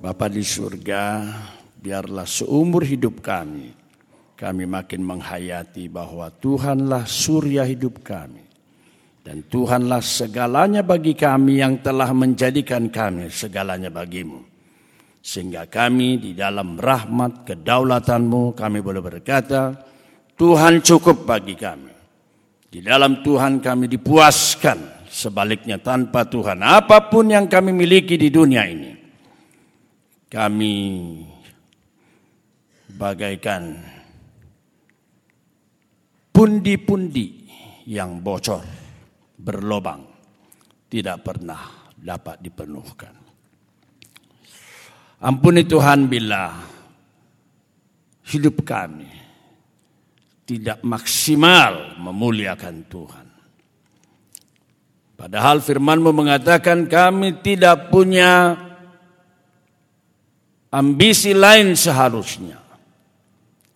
Bapa di surga, biarlah seumur hidup kami, kami makin menghayati bahwa Tuhanlah surya hidup kami. Dan Tuhanlah segalanya bagi kami yang telah menjadikan kami segalanya bagimu. Sehingga kami di dalam rahmat kedaulatanmu kami boleh berkata, Tuhan cukup bagi kami. Di dalam Tuhan kami dipuaskan, sebaliknya tanpa Tuhan apa pun yang kami miliki di dunia ini. Kami bagaikan pundi-pundi yang bocor, berlobang, tidak pernah dapat dipenuhkan. Ampuni Tuhan bila hidup kami tidak maksimal memuliakan Tuhan. Padahal firmanmu mengatakan kami tidak punya ambisi lain seharusnya.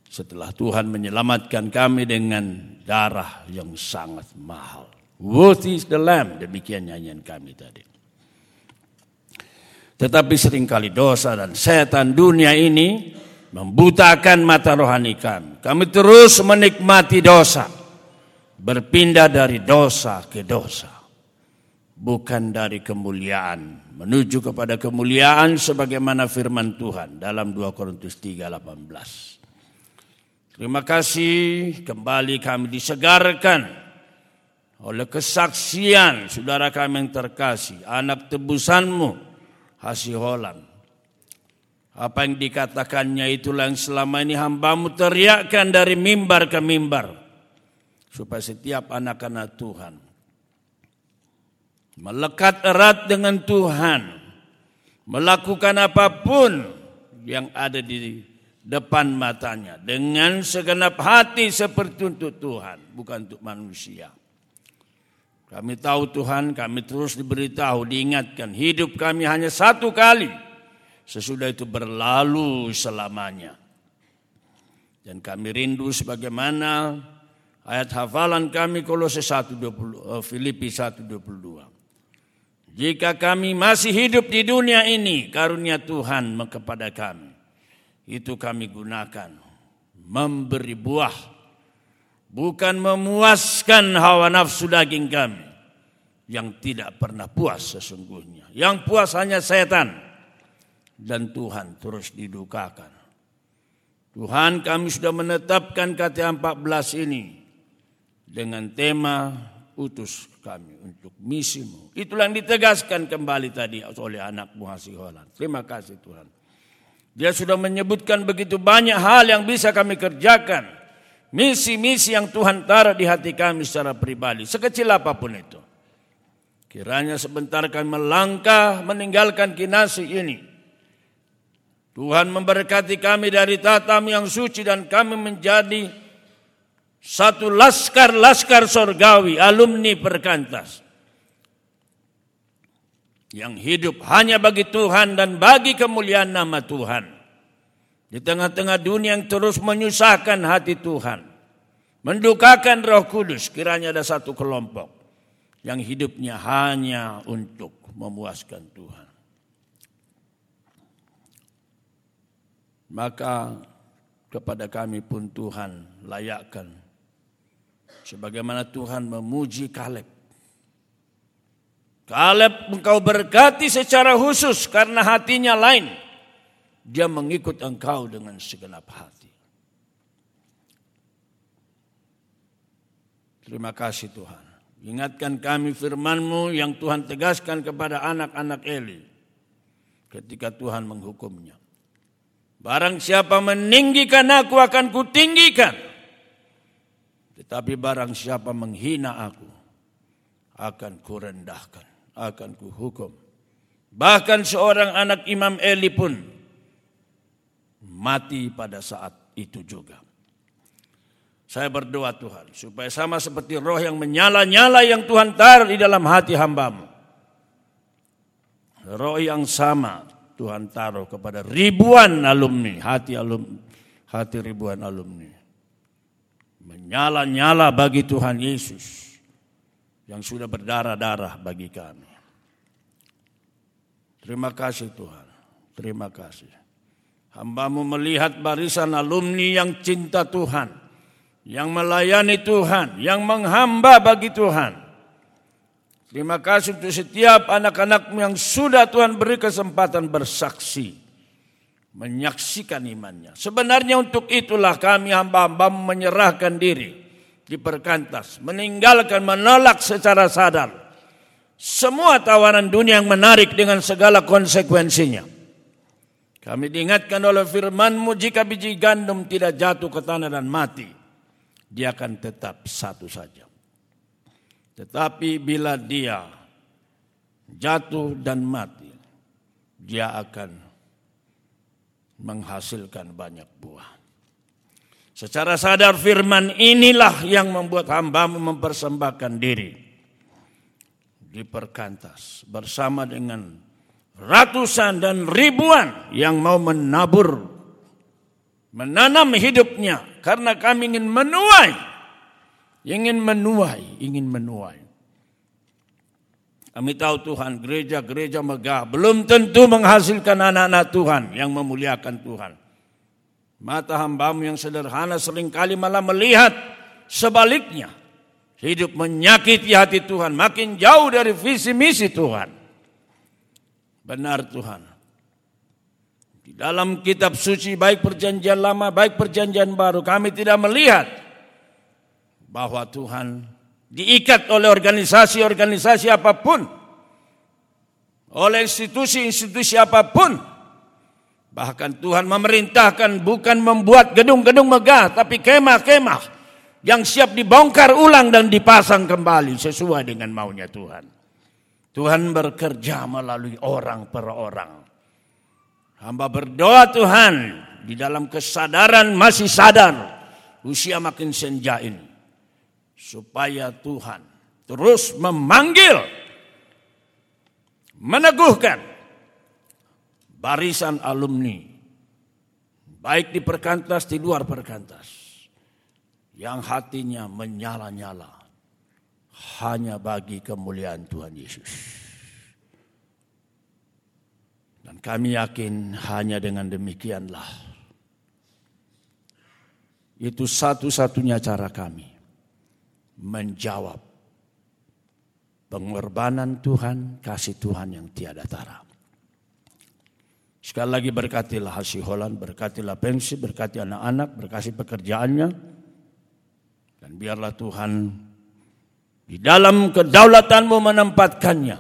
Setelah Tuhan menyelamatkan kami dengan darah yang sangat mahal. Worthy is the lamb, demikian nyanyian kami tadi. Tetapi sering kali dosa dan setan dunia ini membutakan mata rohani kami. Kami terus menikmati dosa, berpindah dari dosa ke dosa. Bukan dari kemuliaan menuju kepada kemuliaan sebagaimana firman Tuhan dalam 2 Korintus 3:18. Terima kasih kembali kami disegarkan oleh kesaksian saudara kami yang terkasih, anak tebusanmu, Hasiholan. Apa yang dikatakannya itulah yang selama ini hambamu teriakkan dari mimbar ke mimbar. Supaya setiap anak-anak Tuhan melekat erat dengan Tuhan, melakukan apa pun yang ada di depan matanya dengan segenap hati seperti untuk Tuhan, bukan untuk manusia. Kami tahu Tuhan, kami terus diberitahu, diingatkan, hidup kami hanya satu kali. Sesudah itu berlalu selamanya. Dan kami rindu sebagaimana ayat hafalan kami Kolose 1:20 eh, Filipi 1:22. Jika kami masih hidup di dunia ini, karunia Tuhan kepada kami. Itu kami gunakan memberi buah bukan memuaskan hawa nafsu daging kami yang tidak pernah puas sesungguhnya. Yang puas hanya setan dan Tuhan terus didukakan. Tuhan kami sudah menetapkan KTA 14 ini dengan tema utus kami untuk misimu. Itulah yang ditegaskan kembali tadi oleh anak Muhasiholan. Terima kasih Tuhan. Dia sudah menyebutkan begitu banyak hal yang bisa kami kerjakan Misi-misi yang Tuhan taruh di hati kami secara pribadi, sekecil apa pun itu. Kiranya sebentar kami melangkah meninggalkan kinasi ini. Tuhan memberkati kami dari tatam yang suci dan kami menjadi satu laskar-laskar sorgawi, alumni perkantas. Yang hidup hanya bagi Tuhan dan bagi kemuliaan nama Tuhan. Di tengah-tengah dunia yang terus menyusahkan hati Tuhan. Mendukakan roh kudus. Kiranya ada satu kelompok. Yang hidupnya hanya untuk memuaskan Tuhan. Maka kepada kami pun Tuhan layakkan. Sebagaimana Tuhan memuji Kaleb. Kaleb engkau berkati secara khusus karena hatinya lain dia mengikut engkau dengan segenap hati. Terima kasih Tuhan. Ingatkan kami firmanmu yang Tuhan tegaskan kepada anak-anak Eli ketika Tuhan menghukumnya. Barang siapa meninggikan aku akan kutinggikan. Tetapi barang siapa menghina aku akan kurendahkan, akan kuhukum. Bahkan seorang anak Imam Eli pun mati pada saat itu juga. Saya berdoa Tuhan supaya sama seperti roh yang menyala-nyala yang Tuhan taruh di dalam hati hambamu. Roh yang sama Tuhan taruh kepada ribuan alumni, hati alum, hati ribuan alumni. Menyala-nyala bagi Tuhan Yesus yang sudah berdarah-darah bagi kami. Terima kasih Tuhan. Terima kasih. Hambamu melihat barisan alumni yang cinta Tuhan. Yang melayani Tuhan. Yang menghamba bagi Tuhan. Terima kasih untuk setiap anak-anakmu yang sudah Tuhan beri kesempatan bersaksi. Menyaksikan imannya. Sebenarnya untuk itulah kami hamba-hamba menyerahkan diri. Di perkantas. Meninggalkan, menolak secara sadar. Semua tawaran dunia yang menarik dengan segala konsekuensinya. Kami diingatkan oleh firmanmu jika biji gandum tidak jatuh ke tanah dan mati. Dia akan tetap satu saja. Tetapi bila dia jatuh dan mati, dia akan menghasilkan banyak buah. Secara sadar firman inilah yang membuat hambamu mempersembahkan diri di perkantas bersama dengan ratusan dan ribuan yang mau menabur menanam hidupnya karena kami ingin menuai ingin menuai, ingin menuai. Kami tahu Tuhan, gereja-gereja megah belum tentu menghasilkan anak-anak Tuhan yang memuliakan Tuhan. Mata hambamu yang sederhana sering kali malah melihat sebaliknya. Hidup menyakiti hati Tuhan, makin jauh dari visi misi Tuhan. Benar Tuhan. Di dalam kitab suci baik perjanjian lama, baik perjanjian baru, kami tidak melihat bahwa Tuhan diikat oleh organisasi-organisasi apa pun, oleh institusi-institusi apa pun. Bahkan Tuhan memerintahkan bukan membuat gedung-gedung megah, tapi kemah-kemah yang siap dibongkar ulang dan dipasang kembali sesuai dengan maunya Tuhan. Tuhan bekerja melalui orang per orang. Hamba berdoa Tuhan di dalam kesadaran masih sadar usia makin senja ini supaya Tuhan terus memanggil, meneguhkan barisan alumni, baik di perkantas, di luar perkantas, yang hatinya menyala-nyala hanya bagi kemuliaan Tuhan Yesus. Dan kami yakin hanya dengan demikianlah. Itu satu-satunya cara kami menjawab pengorbanan Tuhan, kasih Tuhan yang tiada tara. Sekali lagi berkatilah Hasiholan, berkatilah pensi, berkati anak-anak, berkasih pekerjaannya. Dan biarlah Tuhan di dalam kedaulatanmu menempatkannya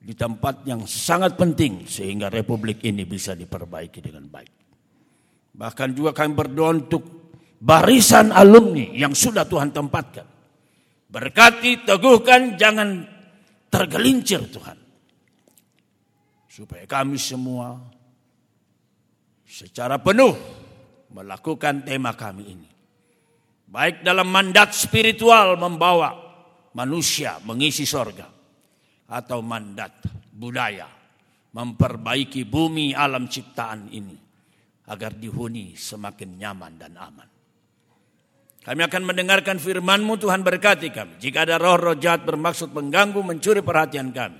di tempat yang sangat penting sehingga republik ini bisa diperbaiki dengan baik. Bahkan juga kami berdoa untuk barisan alumni yang sudah Tuhan tempatkan. Berkati, teguhkan, jangan tergelincir Tuhan. Supaya kami semua secara penuh melakukan tema kami ini. Baik dalam mandat spiritual membawa manusia mengisi sorga. Atau mandat budaya memperbaiki bumi alam ciptaan ini. Agar dihuni semakin nyaman dan aman. Kami akan mendengarkan firman-Mu Tuhan berkati kami. Jika ada roh-roh jahat bermaksud mengganggu, mencuri perhatian kami.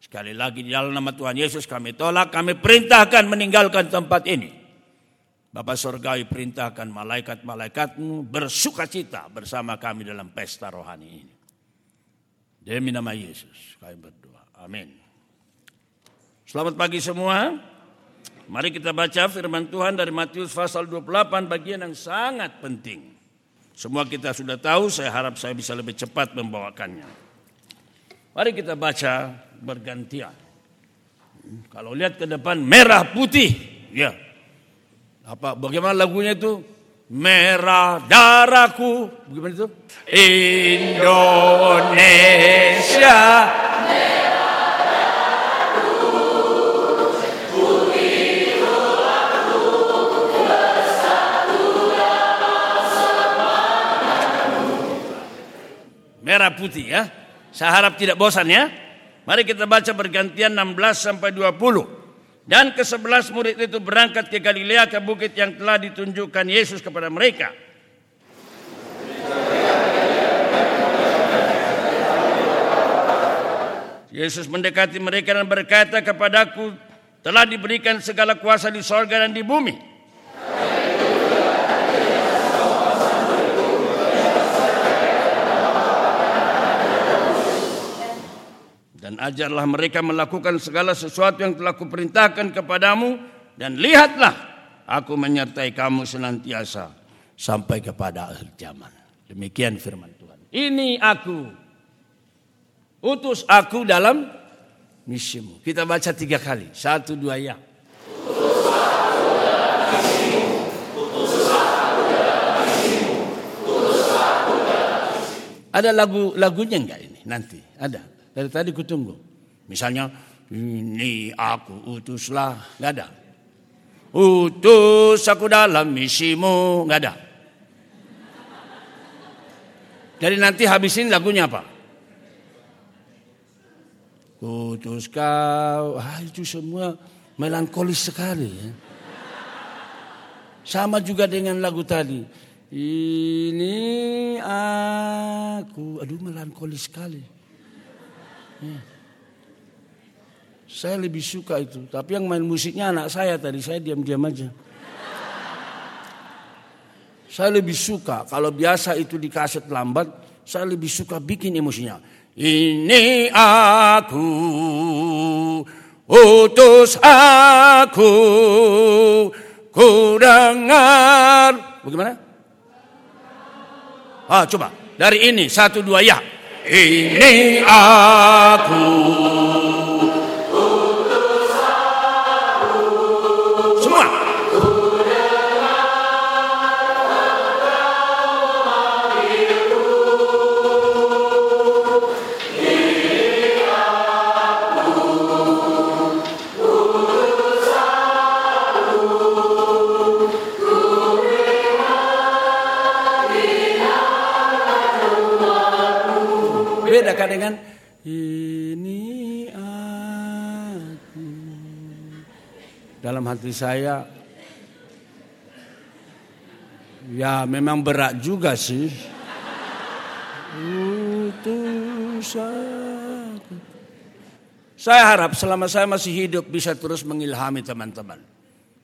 Sekali lagi di dalam nama Tuhan Yesus kami tolak, kami perintahkan meninggalkan tempat ini. Bapak Surgawi perintahkan malaikat-malaikatmu bersuka cita bersama kami dalam pesta rohani ini. Demi nama Yesus kami berdoa. Amin. Selamat pagi semua. Mari kita baca firman Tuhan dari Matius pasal 28 bagian yang sangat penting. Semua kita sudah tahu, saya harap saya bisa lebih cepat membawakannya. Mari kita baca bergantian. Kalau lihat ke depan merah putih, ya. Apa bagaimana lagunya itu? Merah darahku, bagaimana itu? Indonesia merah putih ya. Saya harap tidak bosan ya. Mari kita baca bergantian 16 sampai 20. Dan ke sebelas murid itu berangkat ke Galilea ke bukit yang telah ditunjukkan Yesus kepada mereka. Yesus mendekati mereka dan berkata kepadaku, telah diberikan segala kuasa di sorga dan di bumi. Ajarlah mereka melakukan segala sesuatu yang telah kuperintahkan kepadamu. Dan lihatlah, aku menyertai kamu senantiasa sampai kepada akhir zaman. Demikian firman Tuhan. Ini aku. Utus aku dalam misimu. Kita baca tiga kali. Satu, dua, ya. Ada lagu lagunya enggak ini nanti? Ada. Dari tadi kutunggu. Misalnya ini aku utuslah, enggak ada. Utus aku dalam misimu, enggak ada. Jadi nanti habisin lagunya apa? Utus kau, ah, itu semua melankolis sekali. Ya. Sama juga dengan lagu tadi. Ini aku, aduh melankolis sekali. Ya. Saya lebih suka itu. Tapi yang main musiknya anak saya tadi, saya diam-diam aja. Saya lebih suka, kalau biasa itu di kaset lambat, saya lebih suka bikin emosinya. Ini aku, utus aku, ku dengar. Bagaimana? Ah, coba dari ini satu dua ya. Ini aku. Semua. Hati saya ya memang berat juga sih. Saya harap selama saya masih hidup bisa terus mengilhami teman-teman.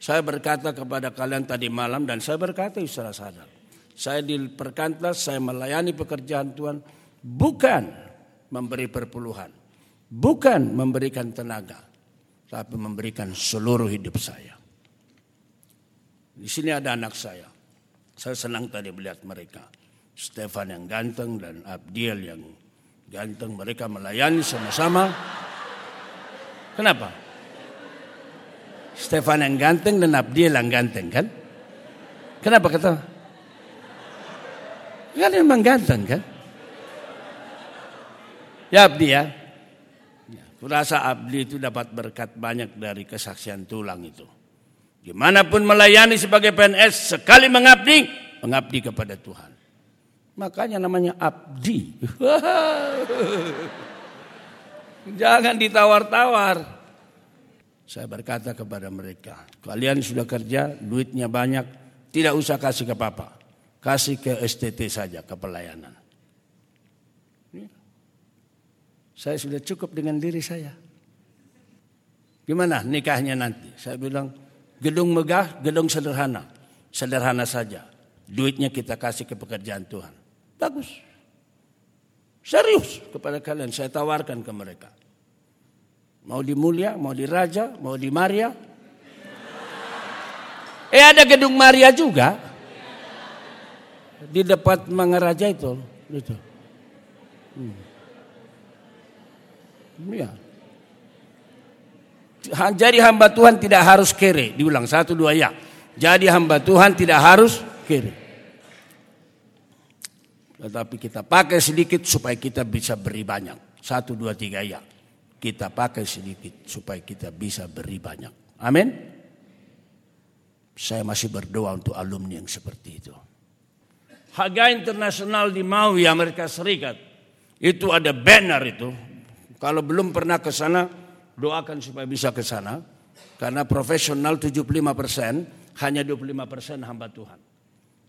Saya berkata kepada kalian tadi malam dan saya berkata secara sadar. Saya di perkantas, saya melayani pekerjaan Tuhan bukan memberi perpuluhan, bukan memberikan tenaga, tapi memberikan seluruh hidup saya. Di sini ada anak saya. Saya senang tadi melihat mereka. Stefan yang ganteng dan Abdiel yang ganteng. Mereka melayani sama-sama. Kenapa? Stefan yang ganteng dan Abdiel yang ganteng kan? Kenapa kata? Kan memang ganteng kan? Ya Abdi ya. Kurasa Abdi itu dapat berkat banyak dari kesaksian tulang itu. Di mana pun melayani sebagai PNS, sekali mengabdi, mengabdi kepada Tuhan. Makanya namanya abdi. Jangan ditawar-tawar. Saya berkata kepada mereka, kalian sudah kerja, duitnya banyak, tidak usah kasih ke papa. Kasih ke STT saja, ke pelayanan. Saya sudah cukup dengan diri saya. Gimana nikahnya nanti? Saya bilang, gedung megah, gedung sederhana. Sederhana saja. Duitnya kita kasih ke pekerjaan Tuhan. Bagus. Serius kepada kalian saya tawarkan ke mereka. Mau di Mulia, mau di Raja, mau di Maria. Eh ada gedung Maria juga. Di depan Mangaraja itu. itu. Hmm. Ya. Jadi hamba Tuhan tidak harus kere. Diulang satu dua ya. Jadi hamba Tuhan tidak harus kere. Tetapi kita pakai sedikit supaya kita bisa beri banyak. Satu dua tiga ya. Kita pakai sedikit supaya kita bisa beri banyak. Amin. Saya masih berdoa untuk alumni yang seperti itu. Haga Internasional di Maui, Amerika Serikat. Itu ada banner itu kalau belum pernah ke sana, doakan supaya bisa ke sana. Karena profesional 75 persen, hanya 25 persen hamba Tuhan.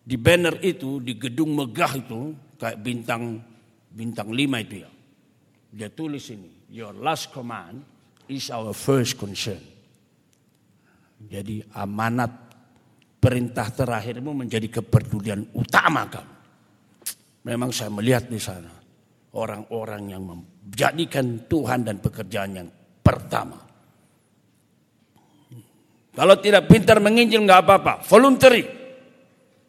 Di banner itu, di gedung megah itu, kayak bintang bintang lima itu ya. Dia tulis ini, your last command is our first concern. Jadi amanat perintah terakhirmu menjadi kepedulian utama kamu. Memang saya melihat di sana orang-orang yang menjadikan Tuhan dan pekerjaan yang pertama. Kalau tidak pintar menginjil nggak apa-apa, voluntary.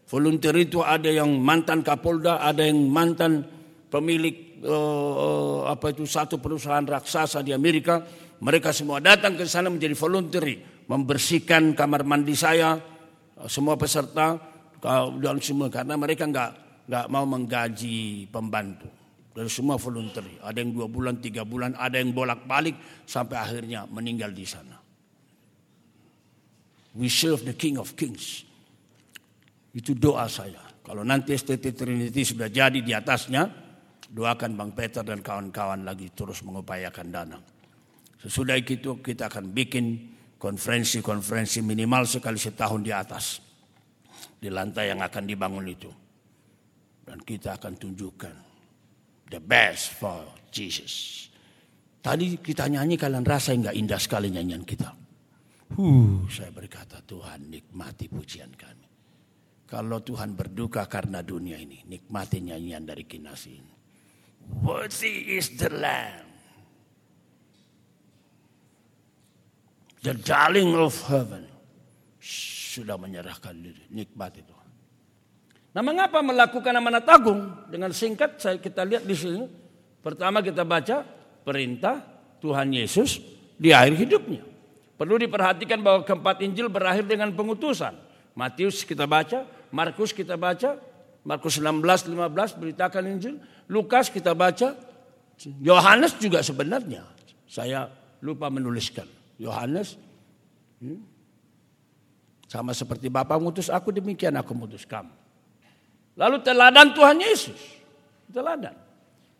Voluntary itu ada yang mantan Kapolda, ada yang mantan pemilik uh, apa itu satu perusahaan raksasa di Amerika. Mereka semua datang ke sana menjadi voluntary, membersihkan kamar mandi saya, semua peserta dan semua karena mereka nggak nggak mau menggaji pembantu. Dari semua voluntary, ada yang dua bulan, tiga bulan, ada yang bolak-balik sampai akhirnya meninggal di sana. We serve the King of Kings. Itu doa saya. Kalau nanti STT Trinity sudah jadi di atasnya, doakan Bang Peter dan kawan-kawan lagi terus mengupayakan dana. Sesudah itu kita akan bikin konferensi-konferensi minimal sekali setahun di atas. Di lantai yang akan dibangun itu. Dan kita akan tunjukkan the best for Jesus. Tadi kita nyanyi kalian rasa nggak indah sekali nyanyian kita. Huh, saya berkata Tuhan nikmati pujian kami. Kalau Tuhan berduka karena dunia ini, nikmati nyanyian dari kinasi ini. Worthy is the Lamb. The darling of heaven. Sudah menyerahkan diri. Nikmati Tuhan. Nah mengapa melakukan amanat agung? Dengan singkat saya kita lihat di sini. Pertama kita baca perintah Tuhan Yesus di akhir hidupnya. Perlu diperhatikan bahwa keempat Injil berakhir dengan pengutusan. Matius kita baca, Markus kita baca, Markus 16, 15 beritakan Injil. Lukas kita baca, Yohanes juga sebenarnya. Saya lupa menuliskan. Yohanes, hmm, sama seperti Bapak mengutus aku, demikian aku mengutus kamu. Lalu teladan Tuhan Yesus. Teladan.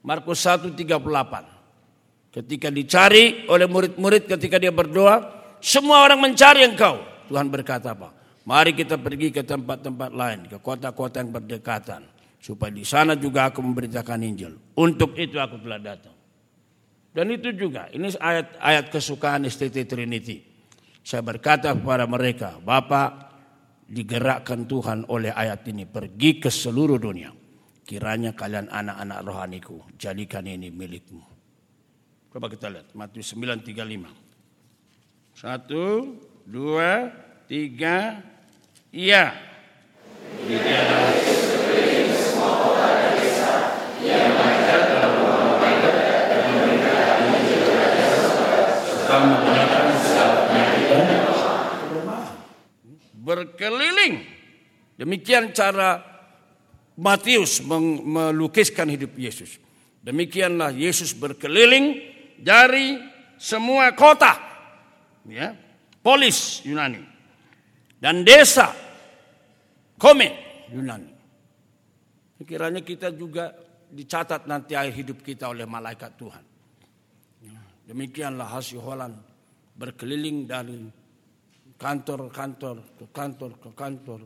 Markus 1, 38. Ketika dicari oleh murid-murid ketika dia berdoa, semua orang mencari engkau. Tuhan berkata apa? Mari kita pergi ke tempat-tempat lain, ke kota-kota yang berdekatan. Supaya di sana juga aku memberitakan Injil. Untuk itu aku telah datang. Dan itu juga, ini ayat-ayat kesukaan STT Trinity. Saya berkata kepada mereka, Bapak digerakkan Tuhan oleh ayat ini. Pergi ke seluruh dunia. Kiranya kalian anak-anak rohaniku, jadikan ini milikmu. Coba kita lihat, Matius 9.35. Satu, dua, tiga, iya. Berkeliling. Demikian cara Matius melukiskan hidup Yesus. Demikianlah Yesus berkeliling dari semua kota ya, polis Yunani dan desa Kome Yunani. Kiranya kita juga dicatat nanti akhir hidup kita oleh malaikat Tuhan. Ya, demikianlah hasil Holland berkeliling dari kantor-kantor ke kantor ke kantor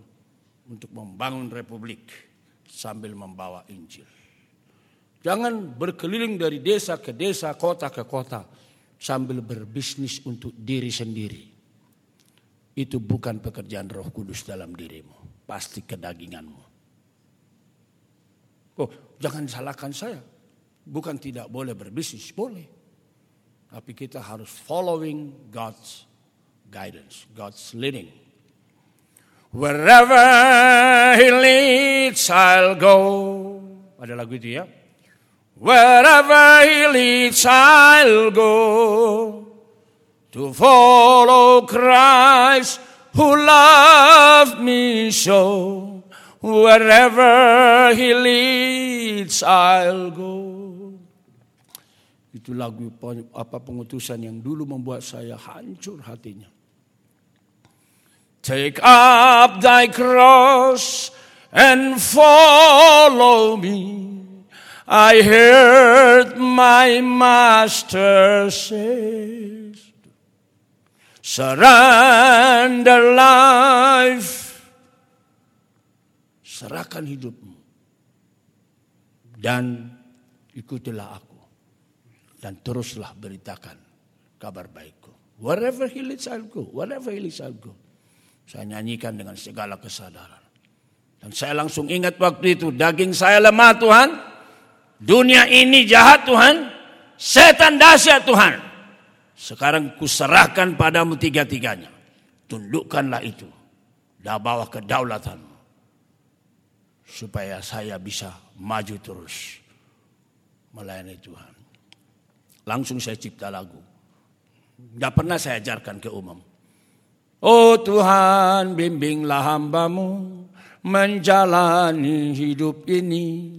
untuk membangun republik sambil membawa Injil. Jangan berkeliling dari desa ke desa, kota ke kota sambil berbisnis untuk diri sendiri. Itu bukan pekerjaan roh kudus dalam dirimu. Pasti kedaginganmu. Oh, jangan salahkan saya. Bukan tidak boleh berbisnis, boleh. Tapi kita harus following God's guidance, God's leading. Wherever he leads, I'll go. Ada lagu itu ya. Wherever he leads, I'll go to follow Christ who loved me so. Wherever he leads, I'll go. Itu lagu apa pengutusan yang dulu membuat saya hancur hatinya. Take up thy cross and follow me. I heard my master say, surrender life, serahkan hidupmu dan ikutilah aku dan teruslah beritakan kabar baikku. Wherever he leads I'll go. Wherever he leads I'll go. Saya nyanyikan dengan segala kesadaran. Dan saya langsung ingat waktu itu, daging saya lemah Tuhan. Dunia ini jahat Tuhan. Setan dahsyat Tuhan. Sekarang kuserahkan padamu tiga-tiganya. Tundukkanlah itu. Dah bawa kedaulatan supaya saya bisa maju terus melayani Tuhan. Langsung saya cipta lagu. Tidak pernah saya ajarkan ke umum. Oh Tuhan bimbinglah hambamu menjalani hidup ini.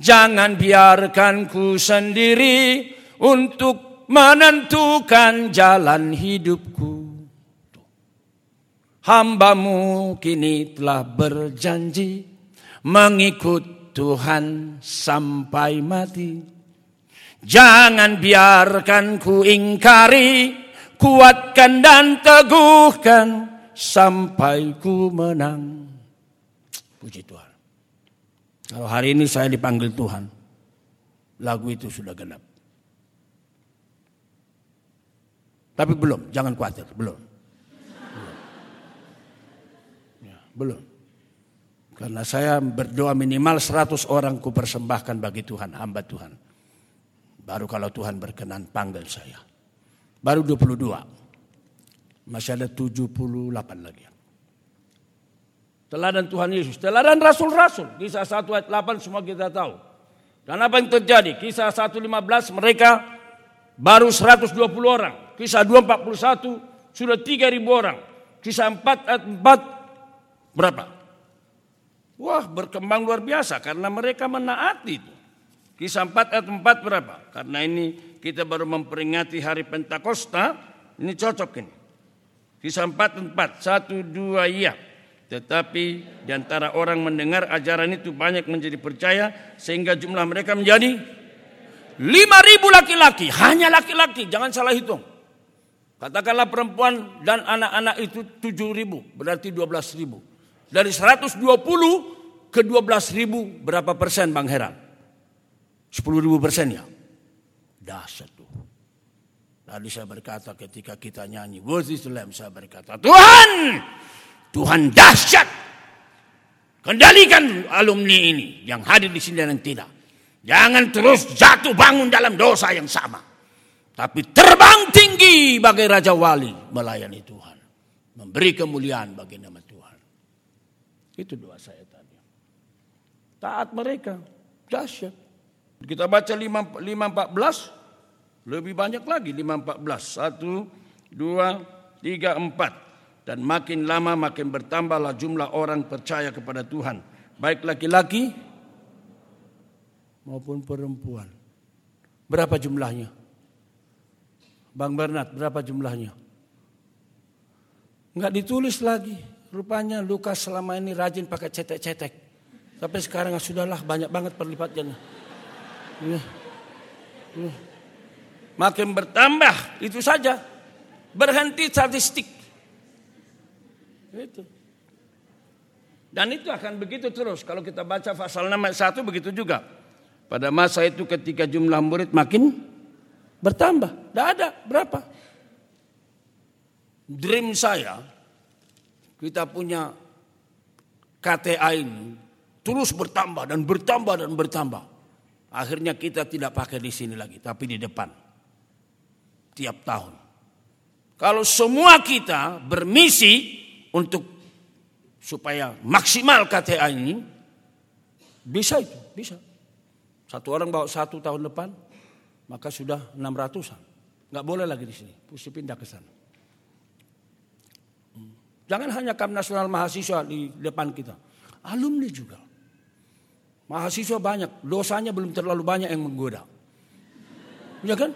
Jangan biarkan ku sendiri untuk menentukan jalan hidupku. Hambamu kini telah berjanji mengikut Tuhan sampai mati. Jangan biarkan ku ingkari, kuatkan dan teguhkan sampai ku menang. Puji Tuhan. Kalau hari ini saya dipanggil Tuhan, lagu itu sudah genap. Tapi belum, jangan khawatir, belum. Belum. Ya, belum. Karena saya berdoa minimal 100 orang ku persembahkan bagi Tuhan, hamba Tuhan. Baru kalau Tuhan berkenan panggil saya. Baru 22. Masih ada 78 lagi. Teladan Tuhan Yesus, teladan rasul-rasul. Kisah 1 ayat 8 semua kita tahu. Dan apa yang terjadi? Kisah 1.15 mereka baru 120 orang. Kisah 2.41 sudah 3.000 orang. Kisah 4 ayat 4 berapa? Wah berkembang luar biasa karena mereka menaati itu. Kisah 4 ayat 4 berapa? Karena ini kita baru memperingati hari Pentakosta, ini cocok ini. Kisah 4 4, 1 2 iya. Tetapi di antara orang mendengar ajaran itu banyak menjadi percaya sehingga jumlah mereka menjadi 5000 laki-laki, hanya laki-laki, jangan salah hitung. Katakanlah perempuan dan anak-anak itu 7000, berarti 12000. Dari 120 ke 12 ribu berapa persen Bang Heran? 10 ribu persen ya? Dahsyat tuh. Tadi saya berkata ketika kita nyanyi Worthy to Lamb saya berkata Tuhan Tuhan dahsyat Kendalikan alumni ini yang hadir di sini dan yang tidak. Jangan terus jatuh bangun dalam dosa yang sama. Tapi terbang tinggi bagai Raja Wali melayani Tuhan. Memberi kemuliaan bagi nama itu doa saya tadi. Taat mereka. Dahsyat. Kita baca 5, 514. Lebih banyak lagi 514. 1, 2, 3, 4. Dan makin lama makin bertambahlah jumlah orang percaya kepada Tuhan. Baik laki-laki maupun perempuan. Berapa jumlahnya? Bang Bernard, berapa jumlahnya? Enggak ditulis lagi. Rupanya Lukas selama ini rajin pakai cetek-cetek. Sampai sekarang ah, sudahlah banyak banget perlipatannya. Ya. Ya. Makin bertambah itu saja. Berhenti statistik. Itu. Dan itu akan begitu terus. Kalau kita baca pasal 6 ayat 1 begitu juga. Pada masa itu ketika jumlah murid makin bertambah. Tidak ada berapa. Dream saya kita punya KTA ini terus bertambah dan bertambah dan bertambah. Akhirnya kita tidak pakai di sini lagi, tapi di depan. Tiap tahun. Kalau semua kita bermisi untuk supaya maksimal KTA ini, bisa itu, bisa. Satu orang bawa satu tahun depan, maka sudah 600-an. Nggak boleh lagi di sini, mesti pindah ke sana. Jangan hanya Kamp Nasional Mahasiswa di depan kita. Alumni juga. Mahasiswa banyak, dosanya belum terlalu banyak yang menggoda. Ya kan?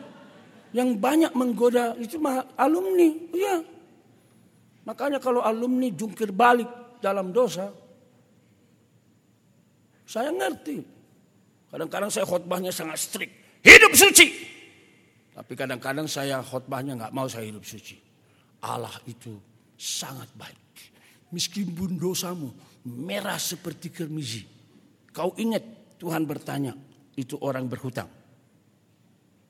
Yang banyak menggoda itu alumni. Iya. Makanya kalau alumni jungkir balik dalam dosa, saya ngerti. Kadang-kadang saya khotbahnya sangat strict. Hidup suci. Tapi kadang-kadang saya khotbahnya nggak mau saya hidup suci. Allah itu sangat baik. Meskipun dosamu merah seperti kermizi. Kau ingat Tuhan bertanya, itu orang berhutang.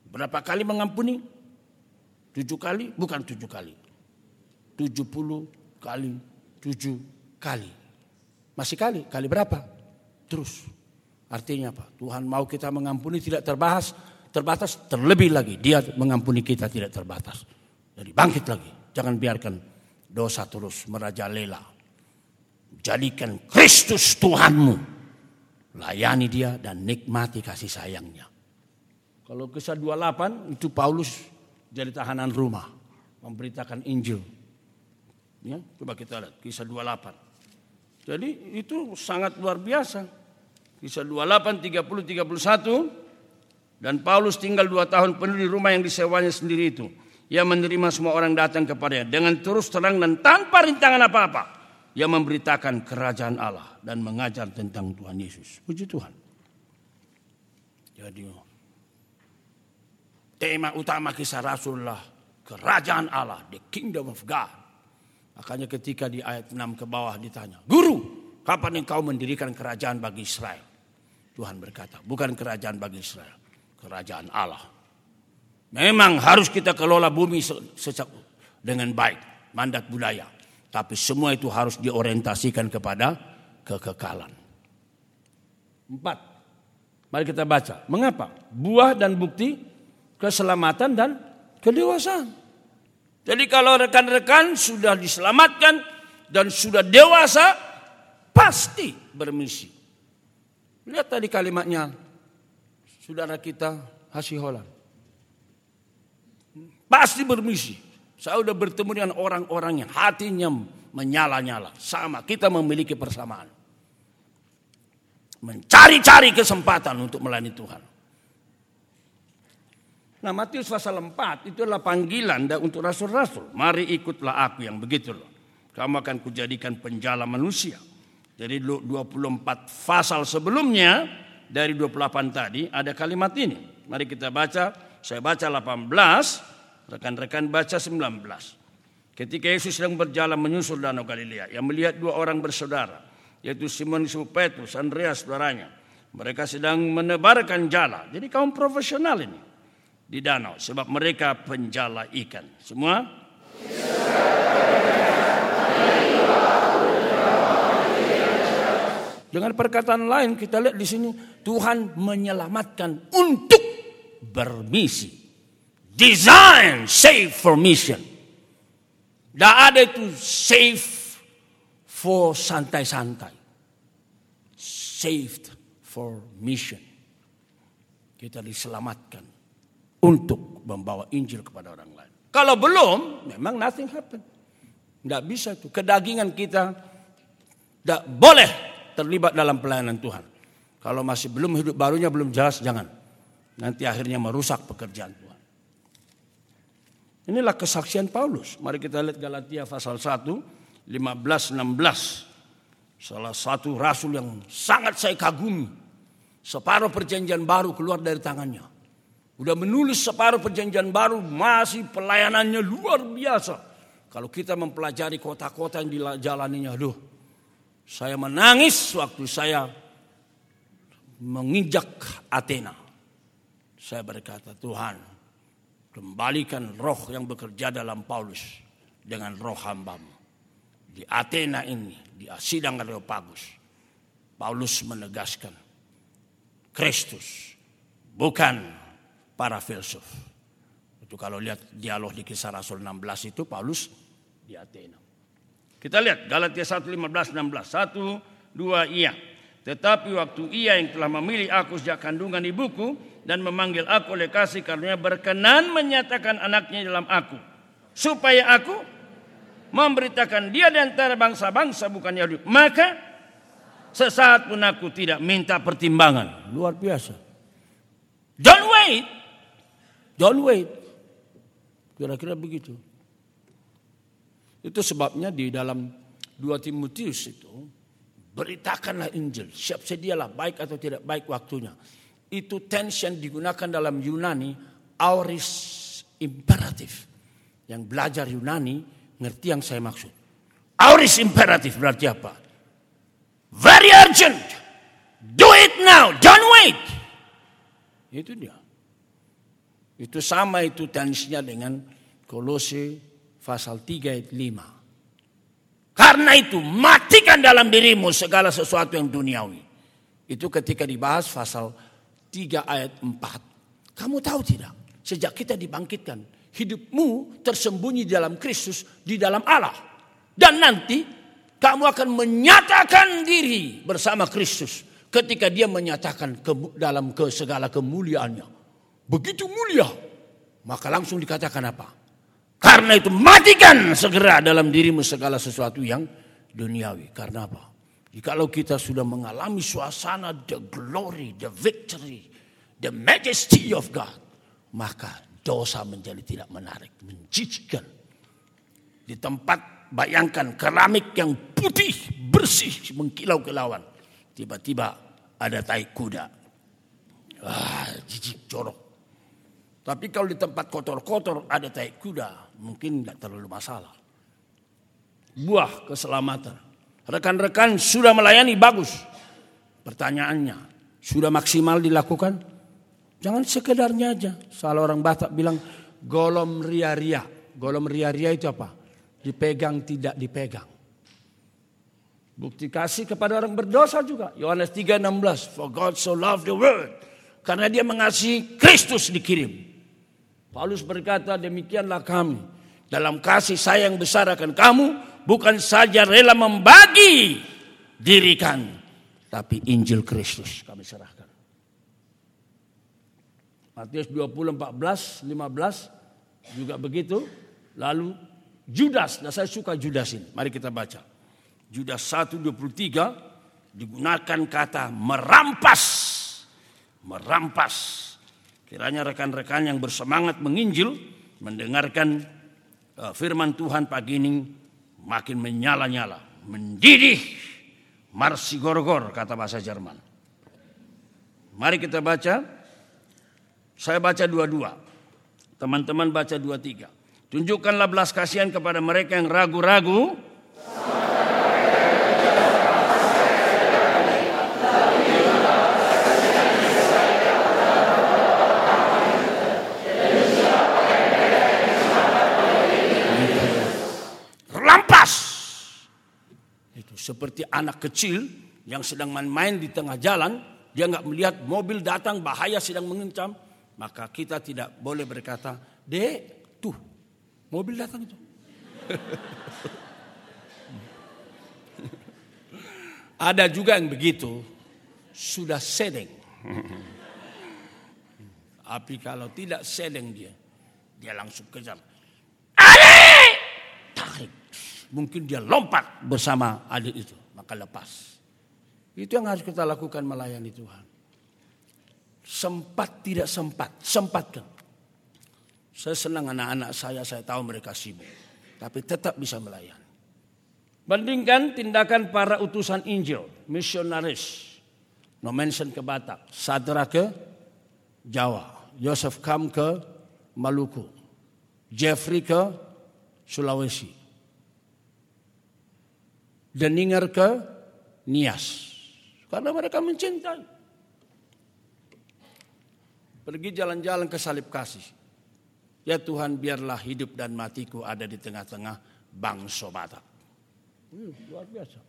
Berapa kali mengampuni? Tujuh kali bukan tujuh kali. Tujuh puluh kali tujuh kali. Masih kali, kali berapa? Terus. Artinya apa? Tuhan mau kita mengampuni tidak terbahas, terbatas, terlebih lagi. Dia mengampuni kita tidak terbatas. Jadi bangkit lagi. Jangan biarkan dosa terus merajalela. Jadikan Kristus Tuhanmu. Layani dia dan nikmati kasih sayangnya. Kalau kisah 28 itu Paulus jadi tahanan rumah. Memberitakan Injil. Ya, coba kita lihat kisah 28. Jadi itu sangat luar biasa. Kisah 28, 30, 31. Dan Paulus tinggal dua tahun penuh di rumah yang disewanya sendiri itu. Ia menerima semua orang datang kepadanya dengan terus terang dan tanpa rintangan apa-apa. Ia memberitakan kerajaan Allah dan mengajar tentang Tuhan Yesus. Puji Tuhan. Jadi tema utama kisah Rasulullah kerajaan Allah, the kingdom of God. Makanya ketika di ayat 6 ke bawah ditanya, Guru, kapan engkau mendirikan kerajaan bagi Israel? Tuhan berkata, bukan kerajaan bagi Israel, kerajaan Allah. Memang harus kita kelola bumi dengan baik, mandat budaya. Tapi semua itu harus diorientasikan kepada kekekalan. Empat. Mari kita baca. Mengapa? Buah dan bukti keselamatan dan kedewasaan. Jadi kalau rekan-rekan sudah diselamatkan dan sudah dewasa, pasti bermisi. Lihat tadi kalimatnya, saudara kita Hasiholan. Pasti bermisi. Saya sudah bertemu dengan orang-orang yang hatinya menyala-nyala. Sama, kita memiliki persamaan. Mencari-cari kesempatan untuk melayani Tuhan. Nah Matius pasal 4 itu adalah panggilan untuk rasul-rasul. Mari ikutlah aku yang begitu loh. Kamu akan kujadikan penjala manusia. Jadi 24 pasal sebelumnya dari 28 tadi ada kalimat ini. Mari kita baca. Saya baca 18 Rekan-rekan baca 19. Ketika Yesus sedang berjalan menyusul danau Galilea, yang melihat dua orang bersaudara, yaitu Simon Petrus, Andreas saudaranya. Mereka sedang menebarkan jala. Jadi kaum profesional ini di danau sebab mereka penjala ikan. Semua? Dengan perkataan lain kita lihat di sini Tuhan menyelamatkan untuk bermisi. Design save for mission. Tidak ada itu save for santai-santai. Saved for mission. Kita diselamatkan untuk membawa Injil kepada orang lain. Kalau belum, memang nothing happen. Tidak bisa itu. Kedagingan kita tidak boleh terlibat dalam pelayanan Tuhan. Kalau masih belum hidup barunya belum jelas, jangan. Nanti akhirnya merusak pekerjaan Tuhan. Inilah kesaksian Paulus. Mari kita lihat Galatia pasal 1, 15, 16. Salah satu rasul yang sangat saya kagumi. Separuh perjanjian baru keluar dari tangannya. Udah menulis separuh perjanjian baru masih pelayanannya luar biasa. Kalau kita mempelajari kota-kota yang dijalaninya, aduh. Saya menangis waktu saya menginjak Athena. Saya berkata, Tuhan Kembalikan roh yang bekerja dalam Paulus dengan roh hambamu. Di Athena ini, di sidang Areopagus, Paulus menegaskan Kristus bukan para filsuf. Itu kalau lihat dialog di kisah Rasul 16 itu Paulus di Athena. Kita lihat Galatia 1, 15, 16. 1, 2, iya. Tetapi waktu ia yang telah memilih aku sejak kandungan ibuku, dan memanggil aku oleh kasih karunia berkenan menyatakan anaknya dalam aku supaya aku memberitakan dia di antara bangsa-bangsa bukan Yahudi. Maka sesaat pun aku tidak minta pertimbangan. Luar biasa. Don't wait don't wait kira-kira begitu. Itu sebabnya di dalam 2 Timotius itu beritakanlah Injil siap sedialah baik atau tidak baik waktunya. Itu tense yang digunakan dalam Yunani auris imperatif. Yang belajar Yunani ngerti yang saya maksud. Auris imperatif berarti apa? Very urgent. Do it now, don't wait. Itu dia. Itu sama itu tensinya dengan Kolose pasal 3 ayat 5. Karena itu matikan dalam dirimu segala sesuatu yang duniawi. Itu ketika dibahas pasal 3 ayat 4. Kamu tahu tidak? Sejak kita dibangkitkan, hidupmu tersembunyi dalam Kristus, di dalam Allah. Dan nanti kamu akan menyatakan diri bersama Kristus ketika dia menyatakan ke, dalam ke segala kemuliaannya. Begitu mulia, maka langsung dikatakan apa? Karena itu matikan segera dalam dirimu segala sesuatu yang duniawi. Karena apa? Jikalau kita sudah mengalami suasana the glory, the victory, the majesty of God, maka dosa menjadi tidak menarik, menjijikkan. Di tempat bayangkan keramik yang putih, bersih, mengkilau kilauan. Tiba-tiba ada tai kuda. Ah, jijik, jorok. Tapi kalau di tempat kotor-kotor ada tai kuda, mungkin nggak terlalu masalah. Buah keselamatan. Rekan-rekan sudah melayani bagus. Pertanyaannya, sudah maksimal dilakukan? Jangan sekedarnya aja. Salah orang Batak bilang golom ria-ria. Golom ria-ria itu apa? Dipegang tidak dipegang. Bukti kasih kepada orang berdosa juga. Yohanes 3:16. For God so loved the world. Karena dia mengasihi Kristus dikirim. Paulus berkata demikianlah kami. Dalam kasih sayang besar akan kamu. Bukan saja rela membagi diri kami. Tapi Injil Kristus kami serahkan. Matius 20, 14, 15 juga begitu. Lalu Judas, nah saya suka Judas ini. Mari kita baca. Judas 1, 23 digunakan kata merampas. Merampas Kiranya rekan-rekan yang bersemangat menginjil, mendengarkan uh, firman Tuhan pagi ini makin menyala-nyala, mendidih, marsi gorgor kata bahasa Jerman. Mari kita baca. Saya baca dua-dua. Teman-teman baca dua-tiga. Tunjukkanlah belas kasihan kepada mereka yang ragu-ragu Seperti anak kecil yang sedang main-main di tengah jalan, dia nggak melihat mobil datang bahaya sedang mengencam, maka kita tidak boleh berkata, "Dek, tuh mobil datang itu." Ada juga yang begitu, sudah sedeng. Tapi kalau tidak sedeng dia, dia langsung kejar. Adik! Tarik mungkin dia lompat bersama adik itu, maka lepas. Itu yang harus kita lakukan melayani Tuhan. Sempat tidak sempat, sempatkan. Saya senang anak-anak saya, saya tahu mereka sibuk. Tapi tetap bisa melayani. Bandingkan tindakan para utusan Injil, misionaris. No mention ke Batak, Sadra ke Jawa, Yosef Kam ke Maluku, Jeffrey ke Sulawesi, Deninger ke Nias. Karena mereka mencintai. Pergi jalan-jalan ke salib kasih. Ya Tuhan biarlah hidup dan matiku ada di tengah-tengah bangsa Batak. luar biasa.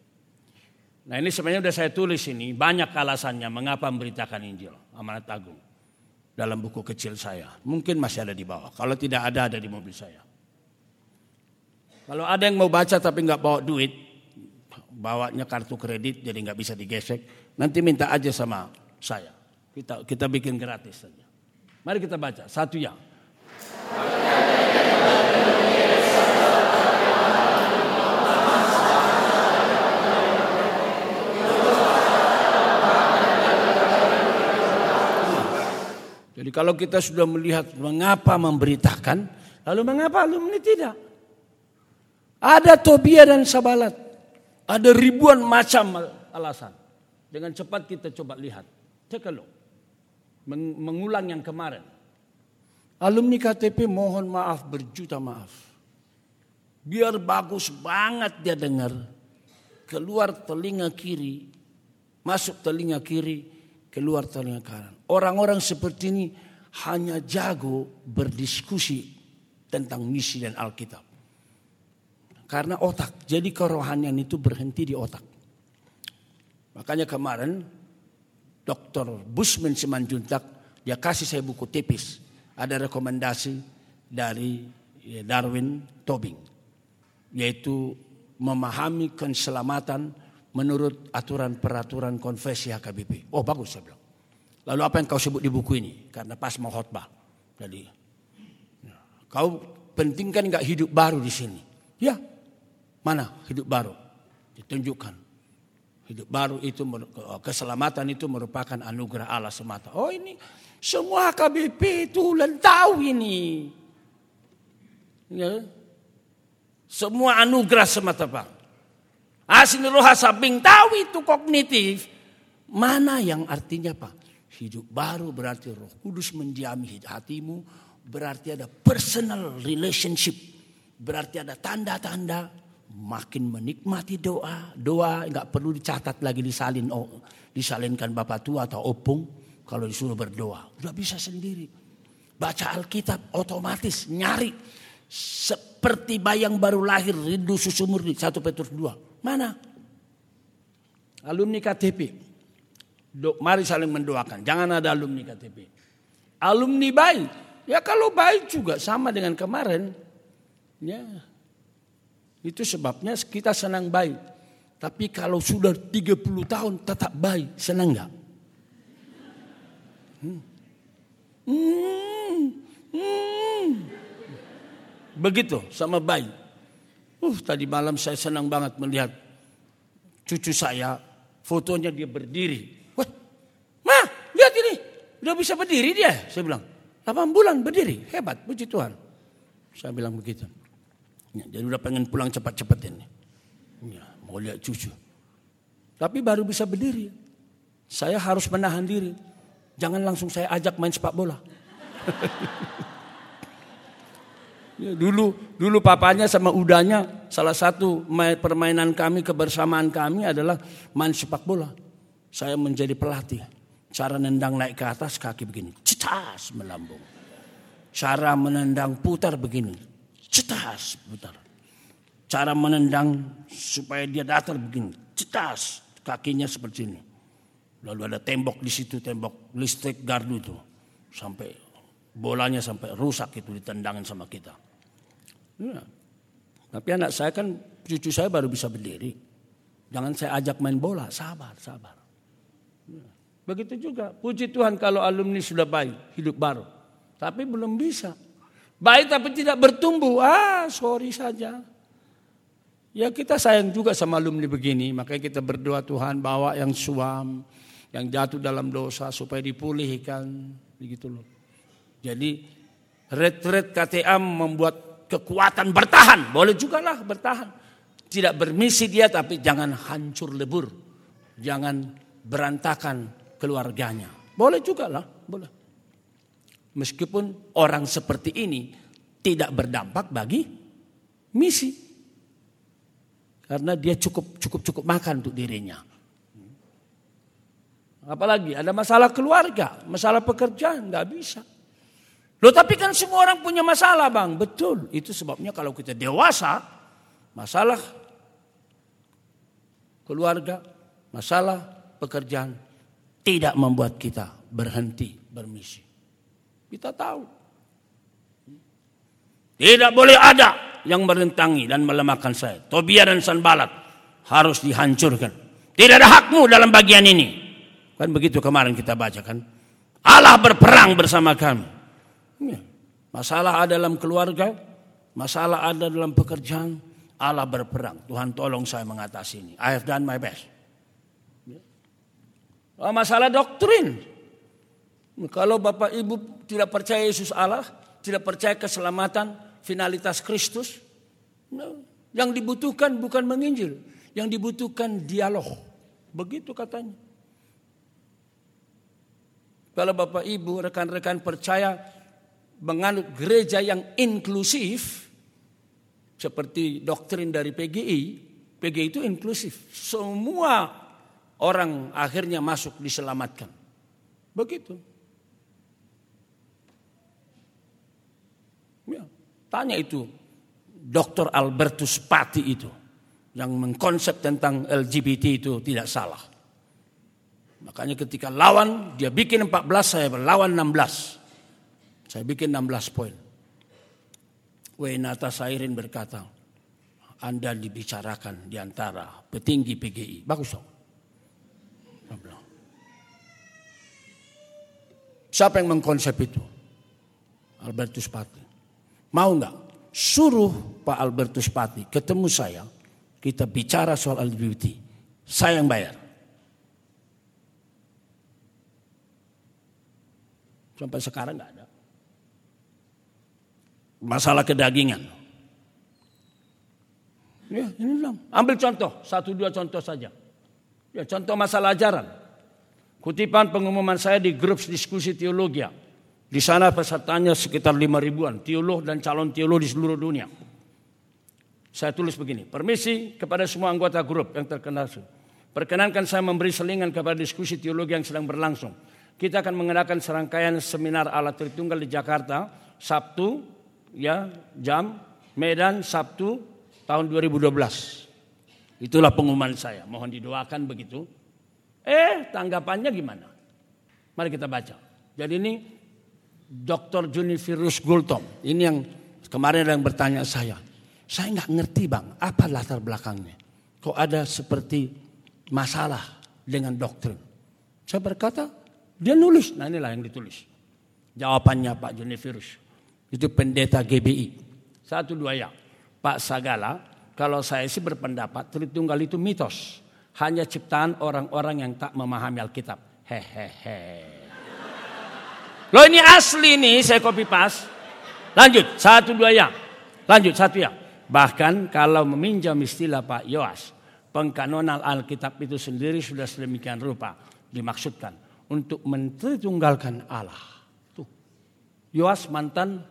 Nah ini sebenarnya sudah saya tulis ini banyak alasannya mengapa memberitakan Injil amanat agung dalam buku kecil saya. Mungkin masih ada di bawah. Kalau tidak ada ada di mobil saya. Kalau ada yang mau baca tapi nggak bawa duit, bawanya kartu kredit jadi nggak bisa digesek. Nanti minta aja sama saya. Kita kita bikin gratis saja. Mari kita baca satu yang. Jadi kalau kita sudah melihat mengapa memberitakan, lalu mengapa alumni tidak? Ada Tobia dan Sabalat. Ada ribuan macam alasan. Dengan cepat kita coba lihat. Take a look. Mengulang yang kemarin. Alumni KTP mohon maaf berjuta maaf. Biar bagus banget dia dengar. Keluar telinga kiri. Masuk telinga kiri. Keluar telinga kanan. Orang-orang seperti ini hanya jago berdiskusi tentang misi dan Alkitab. Karena otak, jadi kerohanian itu berhenti di otak. Makanya kemarin Dr. Busman Simanjuntak dia kasih saya buku tipis. Ada rekomendasi dari ya, Darwin Tobing. Yaitu memahami keselamatan menurut aturan peraturan konfesi HKBP. Oh bagus saya bilang. Lalu apa yang kau sebut di buku ini? Karena pas mau khotbah. Jadi ya, kau pentingkan nggak hidup baru di sini? Ya, Mana hidup baru? Ditunjukkan. Hidup baru itu keselamatan itu merupakan anugerah Allah semata. Oh ini semua KBP itu ulang tahu ini. Ya. Semua anugerah semata Pak. Asin roha sabing tahu itu kognitif. Mana yang artinya Pak? Hidup baru berarti roh kudus mendiami hatimu. Berarti ada personal relationship. Berarti ada tanda-tanda makin menikmati doa. Doa nggak perlu dicatat lagi disalin oh, disalinkan bapak tua atau opung kalau disuruh berdoa. Udah bisa sendiri. Baca Alkitab otomatis nyari seperti bayang baru lahir rindu susu murni 1 Petrus 2. Mana? Alumni KTP. Do, mari saling mendoakan. Jangan ada alumni KTP. Alumni baik. Ya kalau baik juga sama dengan kemarin. Ya, itu sebabnya kita senang baik. Tapi kalau sudah 30 tahun tetap baik, senang nggak? Hmm. Hmm. Hmm. Begitu sama baik. Uh, tadi malam saya senang banget melihat cucu saya, fotonya dia berdiri. Wah, ma, lihat ini, udah bisa berdiri dia. Saya bilang, 8 bulan berdiri, hebat, puji Tuhan. Saya bilang begitu. Ya, jadi udah pengen pulang cepat-cepat ini. Ya, mau lihat cucu. Tapi baru bisa berdiri. Saya harus menahan diri. Jangan langsung saya ajak main sepak bola. ya, dulu dulu papanya sama udanya salah satu permainan kami kebersamaan kami adalah main sepak bola. Saya menjadi pelatih. Cara nendang naik ke atas kaki begini, cetas melambung. Cara menendang putar begini, cetas putar. Cara menendang supaya dia datar begini, cetas kakinya seperti ini. Lalu ada tembok di situ, tembok listrik gardu itu. Sampai bolanya sampai rusak itu ditendangin sama kita. Ya. Tapi anak saya kan cucu saya baru bisa berdiri. Jangan saya ajak main bola, sabar, sabar. Ya. Begitu juga, puji Tuhan kalau alumni sudah baik, hidup baru. Tapi belum bisa. Baik tapi tidak bertumbuh. Ah, sorry saja. Ya kita sayang juga sama alumni begini. Makanya kita berdoa Tuhan bawa yang suam, yang jatuh dalam dosa supaya dipulihkan. Begitu loh. Jadi retret KTA membuat kekuatan bertahan. Boleh juga lah bertahan. Tidak bermisi dia tapi jangan hancur lebur. Jangan berantakan keluarganya. Boleh juga lah. Boleh. Meskipun orang seperti ini tidak berdampak bagi misi. Karena dia cukup cukup cukup makan untuk dirinya. Apalagi ada masalah keluarga, masalah pekerjaan, nggak bisa. Loh tapi kan semua orang punya masalah bang, betul. Itu sebabnya kalau kita dewasa, masalah keluarga, masalah pekerjaan tidak membuat kita berhenti bermisi. Kita tahu. Tidak boleh ada yang merentangi dan melemahkan saya. Tobia dan Sanbalat harus dihancurkan. Tidak ada hakmu dalam bagian ini. Kan begitu kemarin kita baca kan. Allah berperang bersama kami. Ya. Masalah ada dalam keluarga, masalah ada dalam pekerjaan, Allah berperang. Tuhan tolong saya mengatasi ini. I have done my best. Ya. Masalah doktrin, kalau Bapak Ibu tidak percaya Yesus Allah, tidak percaya keselamatan, finalitas Kristus, yang dibutuhkan bukan menginjil, yang dibutuhkan dialog. Begitu katanya. Kalau Bapak Ibu, rekan-rekan percaya menganut gereja yang inklusif, seperti doktrin dari PGI, PGI itu inklusif. Semua orang akhirnya masuk diselamatkan. Begitu. Tanya itu Dr. Albertus Pati itu yang mengkonsep tentang LGBT itu tidak salah. Makanya ketika lawan dia bikin 14 saya berlawan 16. Saya bikin 16 poin. Wenata Sairin berkata, Anda dibicarakan di antara petinggi PGI. Bagus dong. Siapa yang mengkonsep itu? Albertus Pati. Mau nggak? Suruh Pak Albertus Pati ketemu saya kita bicara soal LGBT, saya yang bayar. Sampai sekarang nggak ada. Masalah kedagingan. Ya, ini. Ambil contoh, satu dua contoh saja. Ya, contoh masalah ajaran. Kutipan pengumuman saya di grup diskusi teologi. Di sana pesertanya sekitar lima ribuan, teolog dan calon teolog di seluruh dunia. Saya tulis begini, permisi kepada semua anggota grup yang terkenal. Perkenankan saya memberi selingan kepada diskusi teologi yang sedang berlangsung. Kita akan mengadakan serangkaian seminar alat Tritunggal di Jakarta Sabtu ya jam Medan Sabtu tahun 2012. Itulah pengumuman saya. Mohon didoakan begitu. Eh, tanggapannya gimana? Mari kita baca. Jadi ini Dr. Junifirus Gultom. Ini yang kemarin ada yang bertanya saya. Saya nggak ngerti bang, apa latar belakangnya. Kok ada seperti masalah dengan doktrin. Saya berkata, dia nulis. Nah inilah yang ditulis. Jawabannya Pak Joni Virus. Itu pendeta GBI. Satu dua ya. Pak Sagala, kalau saya sih berpendapat Tritunggal itu mitos. Hanya ciptaan orang-orang yang tak memahami Alkitab. Hehehe. Loh ini asli nih saya copy paste. Lanjut, satu dua ya. Lanjut, satu ya. Bahkan kalau meminjam istilah Pak Yoas, pengkanonan Alkitab itu sendiri sudah sedemikian rupa dimaksudkan untuk mentritunggalkan Allah. Tuh. Yoas mantan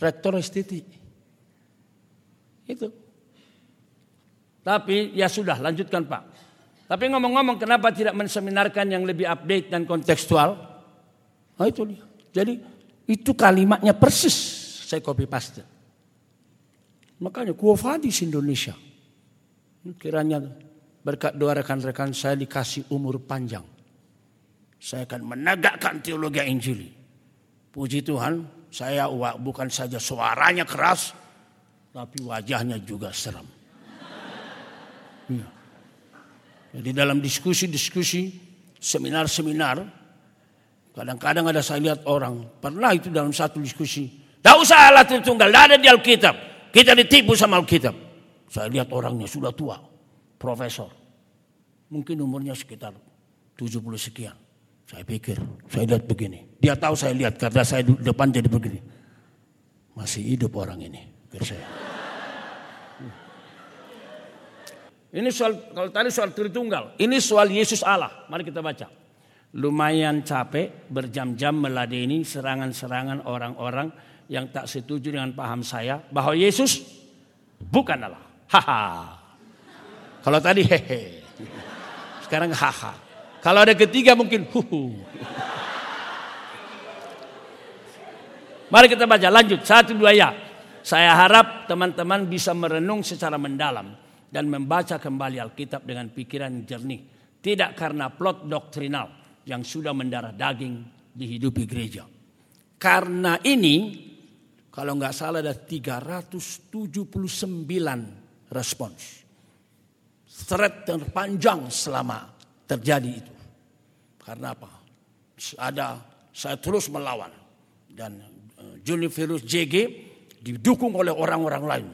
rektor STT. Itu. Tapi ya sudah lanjutkan Pak. Tapi ngomong-ngomong kenapa tidak menseminarkan yang lebih update dan kontekstual? Nah itu dia. Jadi itu kalimatnya persis saya copy paste. Makanya kuafadis Indonesia. Kiranya berkat doa rekan-rekan saya dikasih umur panjang. Saya akan menegakkan teologi Injili. Puji Tuhan, saya bukan saja suaranya keras, tapi wajahnya juga seram. Ya. Jadi dalam diskusi-diskusi, seminar-seminar, kadang-kadang ada saya lihat orang, pernah itu dalam satu diskusi, tak usah alat tunggal, tidak ada di Alkitab. Kita ditipu sama Alkitab. Saya lihat orangnya sudah tua, profesor. Mungkin umurnya sekitar 70 sekian. Saya pikir, saya lihat begini. Dia tahu saya lihat karena saya depan jadi begini. Masih hidup orang ini, pikir saya. Ini soal, kalau tadi soal Tritunggal, ini soal Yesus Allah. Mari kita baca. Lumayan capek berjam-jam meladeni serangan-serangan orang-orang yang tak setuju dengan paham saya bahwa Yesus bukan Allah. Haha. Kalau tadi hehe. Sekarang haha. Kalau ada ketiga mungkin huhu. Mari kita baca lanjut satu dua ya. Saya harap teman-teman bisa merenung secara mendalam dan membaca kembali Alkitab dengan pikiran jernih. Tidak karena plot doktrinal yang sudah mendarah daging dihidupi gereja. Karena ini kalau nggak salah ada 379 respons. Thread terpanjang selama terjadi itu. Karena apa? Ada saya terus melawan dan uh, Virus JG didukung oleh orang-orang lain.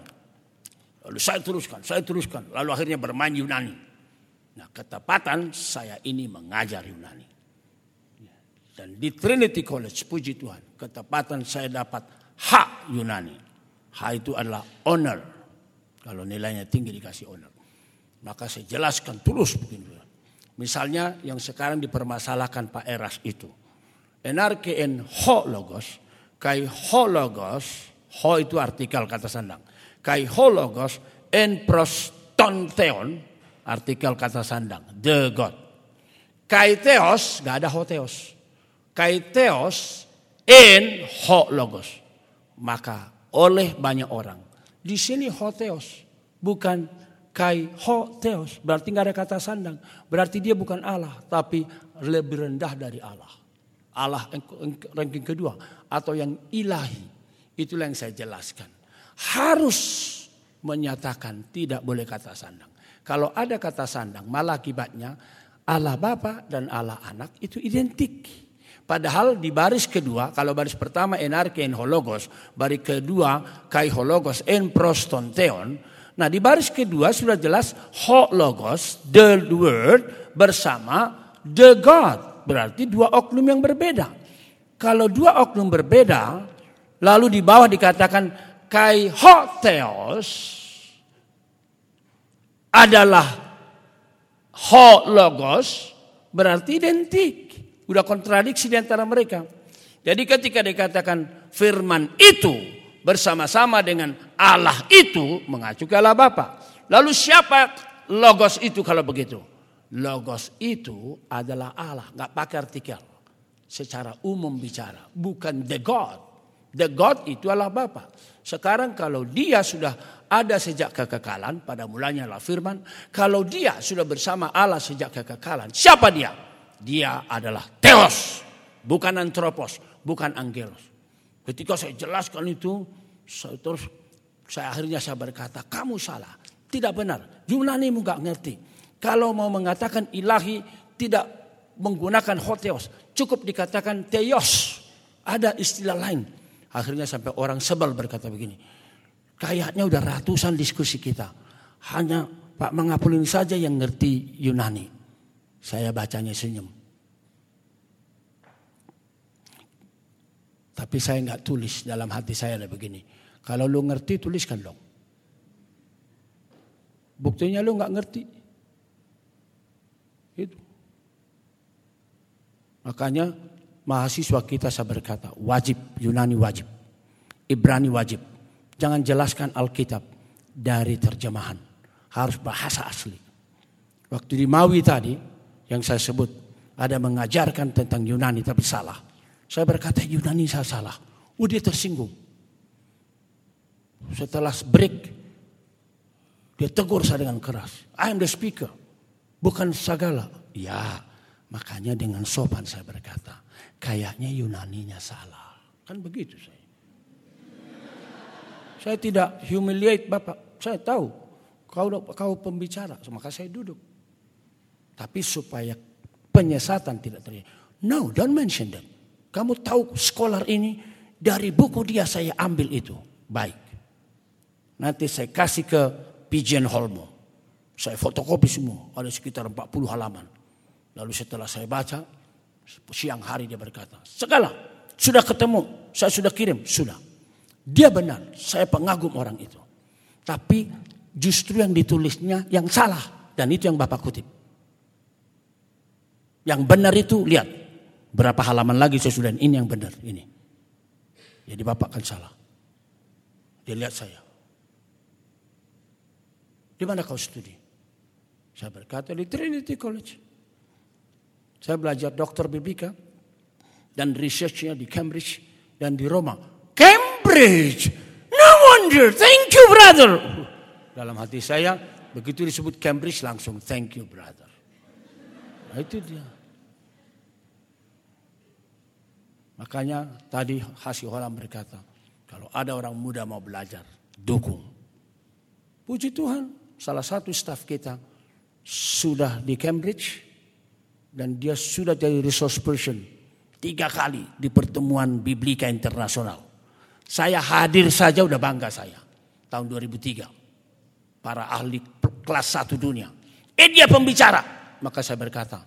Lalu saya teruskan, saya teruskan. Lalu akhirnya bermain Yunani. Nah ketepatan saya ini mengajar Yunani. Dan di Trinity College, puji Tuhan, ketepatan saya dapat hak Yunani. Hak itu adalah honor. Kalau nilainya tinggi dikasih honor. Maka saya jelaskan terus begini. Misalnya yang sekarang dipermasalahkan Pak Eras itu. Enarke en ho logos. Kai ho logos. Ho itu artikel kata sandang. Kai ho logos en prostonteon. Artikel kata sandang. The God. Kai theos. Gak ada ho theos. Kai theos en ho logos maka oleh banyak orang. Di sini hoteos, bukan kai hoteos. Berarti nggak ada kata sandang. Berarti dia bukan Allah, tapi lebih rendah dari Allah. Allah ranking kedua atau yang ilahi. Itulah yang saya jelaskan. Harus menyatakan tidak boleh kata sandang. Kalau ada kata sandang, malah akibatnya Allah Bapa dan Allah Anak itu identik. Padahal di baris kedua, kalau baris pertama enarke en hologos, baris kedua kai hologos en prostonteon. Nah di baris kedua sudah jelas hologos, the word bersama the God. Berarti dua oknum yang berbeda. Kalau dua oknum berbeda, lalu di bawah dikatakan kai hoteos adalah hologos, berarti identik. Udah kontradiksi di antara mereka. Jadi ketika dikatakan firman itu bersama-sama dengan Allah itu mengacu ke Allah Bapa. Lalu siapa logos itu kalau begitu? Logos itu adalah Allah, nggak pakai artikel. Secara umum bicara, bukan the God. The God itu Allah Bapa. Sekarang kalau dia sudah ada sejak kekekalan, pada mulanya Allah firman. Kalau dia sudah bersama Allah sejak kekekalan, siapa dia? Dia adalah Theos, bukan antropos, bukan angelos. Ketika saya jelaskan itu, saya terus saya akhirnya saya berkata, kamu salah, tidak benar. Yunani nggak ngerti. Kalau mau mengatakan ilahi tidak menggunakan hoteos, cukup dikatakan theos. Ada istilah lain. Akhirnya sampai orang sebel berkata begini. Kayaknya udah ratusan diskusi kita. Hanya Pak Mangapulin saja yang ngerti Yunani. Saya bacanya senyum. Tapi saya nggak tulis dalam hati saya ada begini. Kalau lu ngerti tuliskan dong. Buktinya lu nggak ngerti. Itu. Makanya mahasiswa kita saya berkata wajib Yunani wajib, Ibrani wajib. Jangan jelaskan Alkitab dari terjemahan, harus bahasa asli. Waktu di Mawi tadi, yang saya sebut ada mengajarkan tentang Yunani tapi salah. Saya berkata Yunani saya salah. Oh dia tersinggung. Setelah break dia tegur saya dengan keras. I am the speaker. Bukan segala. Ya makanya dengan sopan saya berkata. Kayaknya Yunaninya salah. Kan begitu saya. Saya tidak humiliate Bapak. Saya tahu kau kau pembicara. Maka saya duduk. Tapi supaya penyesatan tidak terjadi. No, don't mention them. Kamu tahu sekolah ini dari buku dia saya ambil itu. Baik. Nanti saya kasih ke Pigeon Holmo. Saya fotokopi semua. Ada sekitar 40 halaman. Lalu setelah saya baca, siang hari dia berkata, segala sudah ketemu, saya sudah kirim, sudah. Dia benar, saya pengagum orang itu. Tapi justru yang ditulisnya yang salah. Dan itu yang Bapak kutip. Yang benar itu lihat. Berapa halaman lagi saya sudah ini yang benar ini. Jadi bapak kan salah. Dia lihat saya. Di mana kau studi? Saya berkata di Trinity College. Saya belajar dokter biblika dan researchnya di Cambridge dan di Roma. Cambridge, no wonder, thank you brother. Dalam hati saya begitu disebut Cambridge langsung thank you brother. Nah, itu dia. Makanya tadi Hasi Holam berkata, kalau ada orang muda mau belajar, dukung. Puji Tuhan, salah satu staf kita sudah di Cambridge dan dia sudah jadi resource person tiga kali di pertemuan Biblika Internasional. Saya hadir saja udah bangga saya tahun 2003. Para ahli kelas satu dunia. Eh dia pembicara. Maka saya berkata,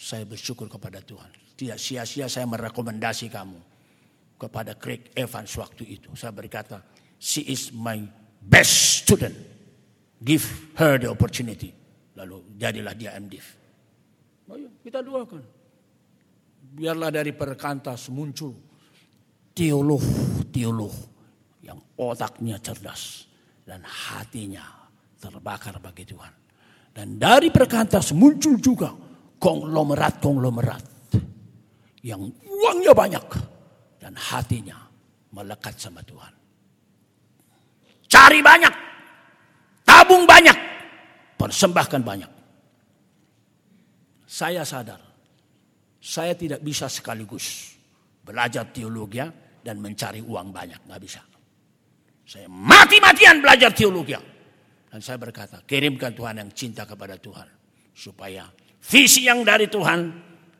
saya bersyukur kepada Tuhan. Tidak sia-sia saya merekomendasi kamu kepada Craig Evans waktu itu. Saya berkata, she is my best student. Give her the opportunity. Lalu jadilah dia MDiv. Ayo kita doakan. Biarlah dari perkantas muncul teolog-teolog yang otaknya cerdas dan hatinya terbakar bagi Tuhan. Dan dari perkantas muncul juga konglomerat-konglomerat yang uangnya banyak dan hatinya melekat sama Tuhan. Cari banyak. Tabung banyak. Persembahkan banyak. Saya sadar. Saya tidak bisa sekaligus belajar teologi dan mencari uang banyak. Nggak bisa. Saya mati-matian belajar teologi. Dan saya berkata, kirimkan Tuhan yang cinta kepada Tuhan. Supaya visi yang dari Tuhan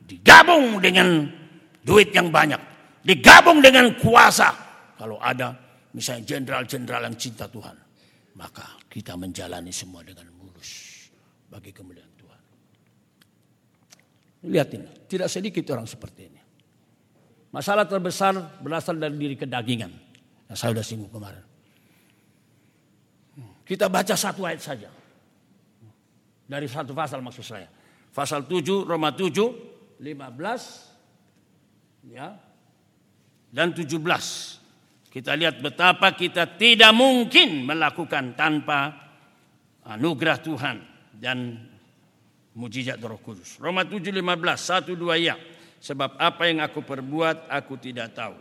digabung dengan duit yang banyak. Digabung dengan kuasa. Kalau ada misalnya jenderal-jenderal yang cinta Tuhan. Maka kita menjalani semua dengan mulus. Bagi kemuliaan Tuhan. Lihat ini, tidak sedikit orang seperti ini. Masalah terbesar berasal dari diri kedagingan. Yang saya sudah singgung kemarin. Kita baca satu ayat saja. Dari satu pasal maksud saya. Pasal 7, Roma 7, 15, ya, dan 17. Kita lihat betapa kita tidak mungkin melakukan tanpa anugerah Tuhan dan mujizat Roh Kudus. Roma 7, 15, 1, 2 ya. Sebab apa yang aku perbuat aku tidak tahu.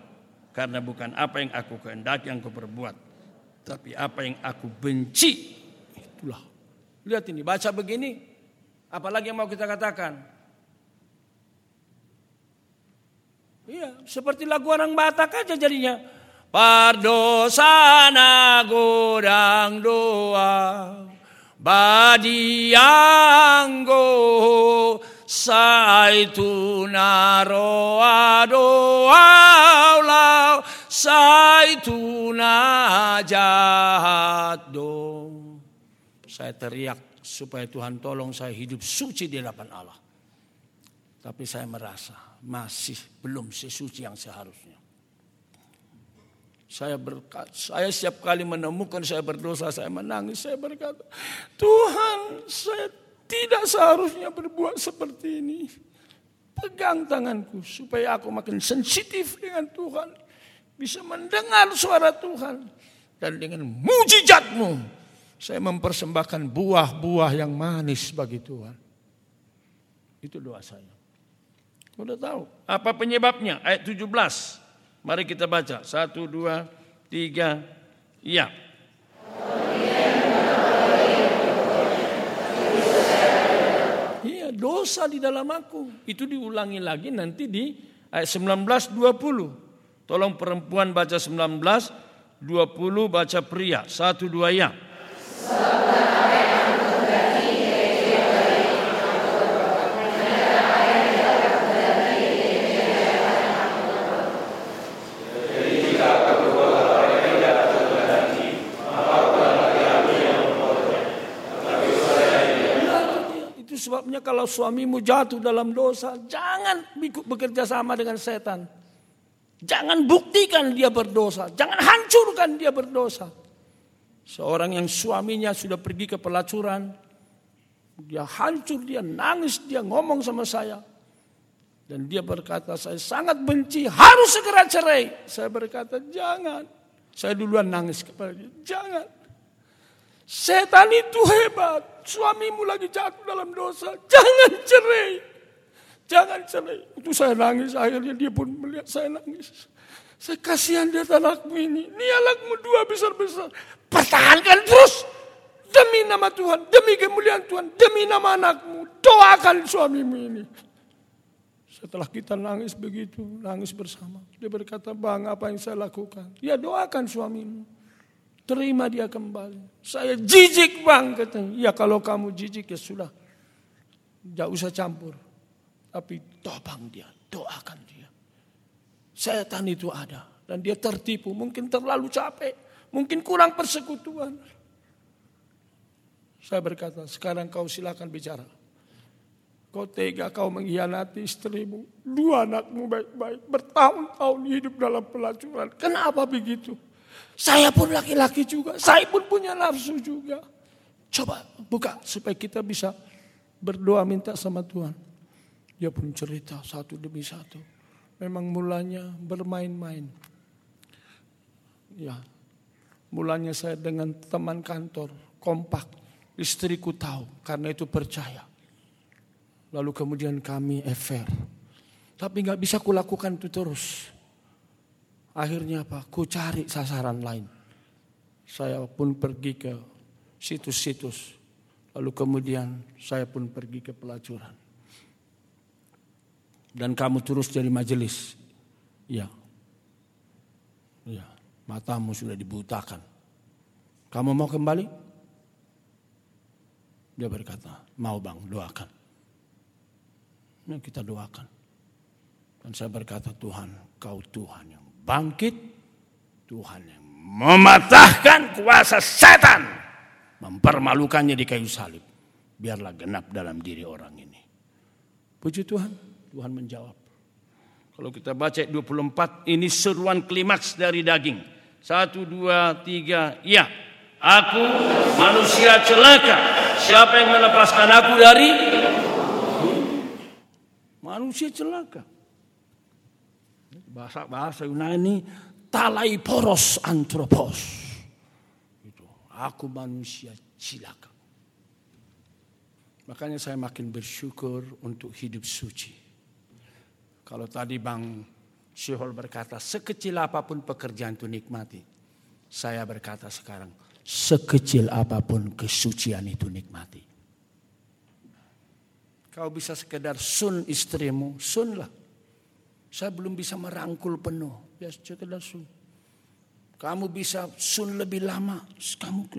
Karena bukan apa yang aku kehendaki yang aku perbuat. Tapi apa yang aku benci. Itulah. Lihat ini, baca begini. Apalagi yang mau kita katakan. Iya, seperti lagu orang Batak aja jadinya. Pardosana godang doa badianggo Saituna roa doa lau Saituna jahat do Saya teriak supaya Tuhan tolong saya hidup suci di hadapan Allah. Tapi saya merasa masih belum sesuci yang seharusnya. Saya berkat, saya setiap kali menemukan saya berdosa, saya menangis, saya berkata, Tuhan, saya tidak seharusnya berbuat seperti ini. Pegang tanganku supaya aku makin sensitif dengan Tuhan. Bisa mendengar suara Tuhan. Dan dengan mujizatmu, saya mempersembahkan buah-buah yang manis bagi Tuhan. Itu doa saya. Udah tahu. Apa penyebabnya? Ayat 17. Mari kita baca. Satu, dua, tiga. Iya. Iya, dosa di dalam aku. Itu diulangi lagi nanti di ayat 19, 20. Tolong perempuan baca 19, 20 baca pria. Satu, dua, ya. Sebabnya kalau suamimu jatuh dalam dosa, jangan bekerja sama dengan setan. Jangan buktikan dia berdosa, jangan hancurkan dia berdosa. Seorang yang suaminya sudah pergi ke pelacuran, dia hancur, dia nangis, dia ngomong sama saya. Dan dia berkata, saya sangat benci, harus segera cerai. Saya berkata, jangan. Saya duluan nangis kepada dia, jangan. Setan itu hebat. Suamimu lagi jatuh dalam dosa. Jangan cerai. Jangan cerai. Itu saya nangis. Akhirnya dia pun melihat saya nangis. Saya kasihan dia anakmu ini. Ini anakmu dua besar-besar. Pertahankan terus. Demi nama Tuhan. Demi kemuliaan Tuhan. Demi nama anakmu. Doakan suamimu ini. Setelah kita nangis begitu. Nangis bersama. Dia berkata, bang apa yang saya lakukan? Ya doakan suamimu. Terima dia kembali. Saya jijik bang katanya. Ya kalau kamu jijik ya sudah. Tidak usah campur. Tapi topang dia. Doakan dia. Setan itu ada. Dan dia tertipu. Mungkin terlalu capek. Mungkin kurang persekutuan. Saya berkata sekarang kau silakan bicara. Kau tega kau mengkhianati istrimu. Dua anakmu baik-baik. Bertahun-tahun hidup dalam pelacuran. Kenapa begitu? Saya pun laki-laki juga. Saya pun punya nafsu juga. Coba buka supaya kita bisa berdoa minta sama Tuhan. Dia pun cerita satu demi satu. Memang mulanya bermain-main. Ya, mulanya saya dengan teman kantor kompak. Istriku tahu karena itu percaya. Lalu kemudian kami affair. Tapi nggak bisa kulakukan itu terus. Akhirnya apa? Ku cari sasaran lain. saya pun pergi ke situs-situs. Lalu kemudian saya pun pergi ke pelacuran. Dan kamu terus dari majelis. Ya. Ya, matamu sudah dibutakan. Kamu mau kembali? Dia berkata, mau bang, doakan. Ya, kita doakan. Dan saya berkata, Tuhan, kau Tuhan yang bangkit, Tuhan yang mematahkan kuasa setan, mempermalukannya di kayu salib. Biarlah genap dalam diri orang ini. Puji Tuhan, Tuhan menjawab. Kalau kita baca 24, ini seruan klimaks dari daging. Satu, dua, tiga, ya. Aku manusia celaka. Siapa yang melepaskan aku dari? Manusia celaka. Bahasa bahasa Yunani talai poros antropos. Itu. Aku manusia celaka. Makanya saya makin bersyukur untuk hidup suci. Kalau tadi Bang Syihol berkata, sekecil apa pun pekerjaan itu nikmati. Saya berkata sekarang, sekecil apa pun kesucian itu nikmati. Kau bisa sekedar sun istrimu, sun lah. Saya belum bisa merangkul penuh, ya sekedar sun. Kamu bisa sun lebih lama, kamu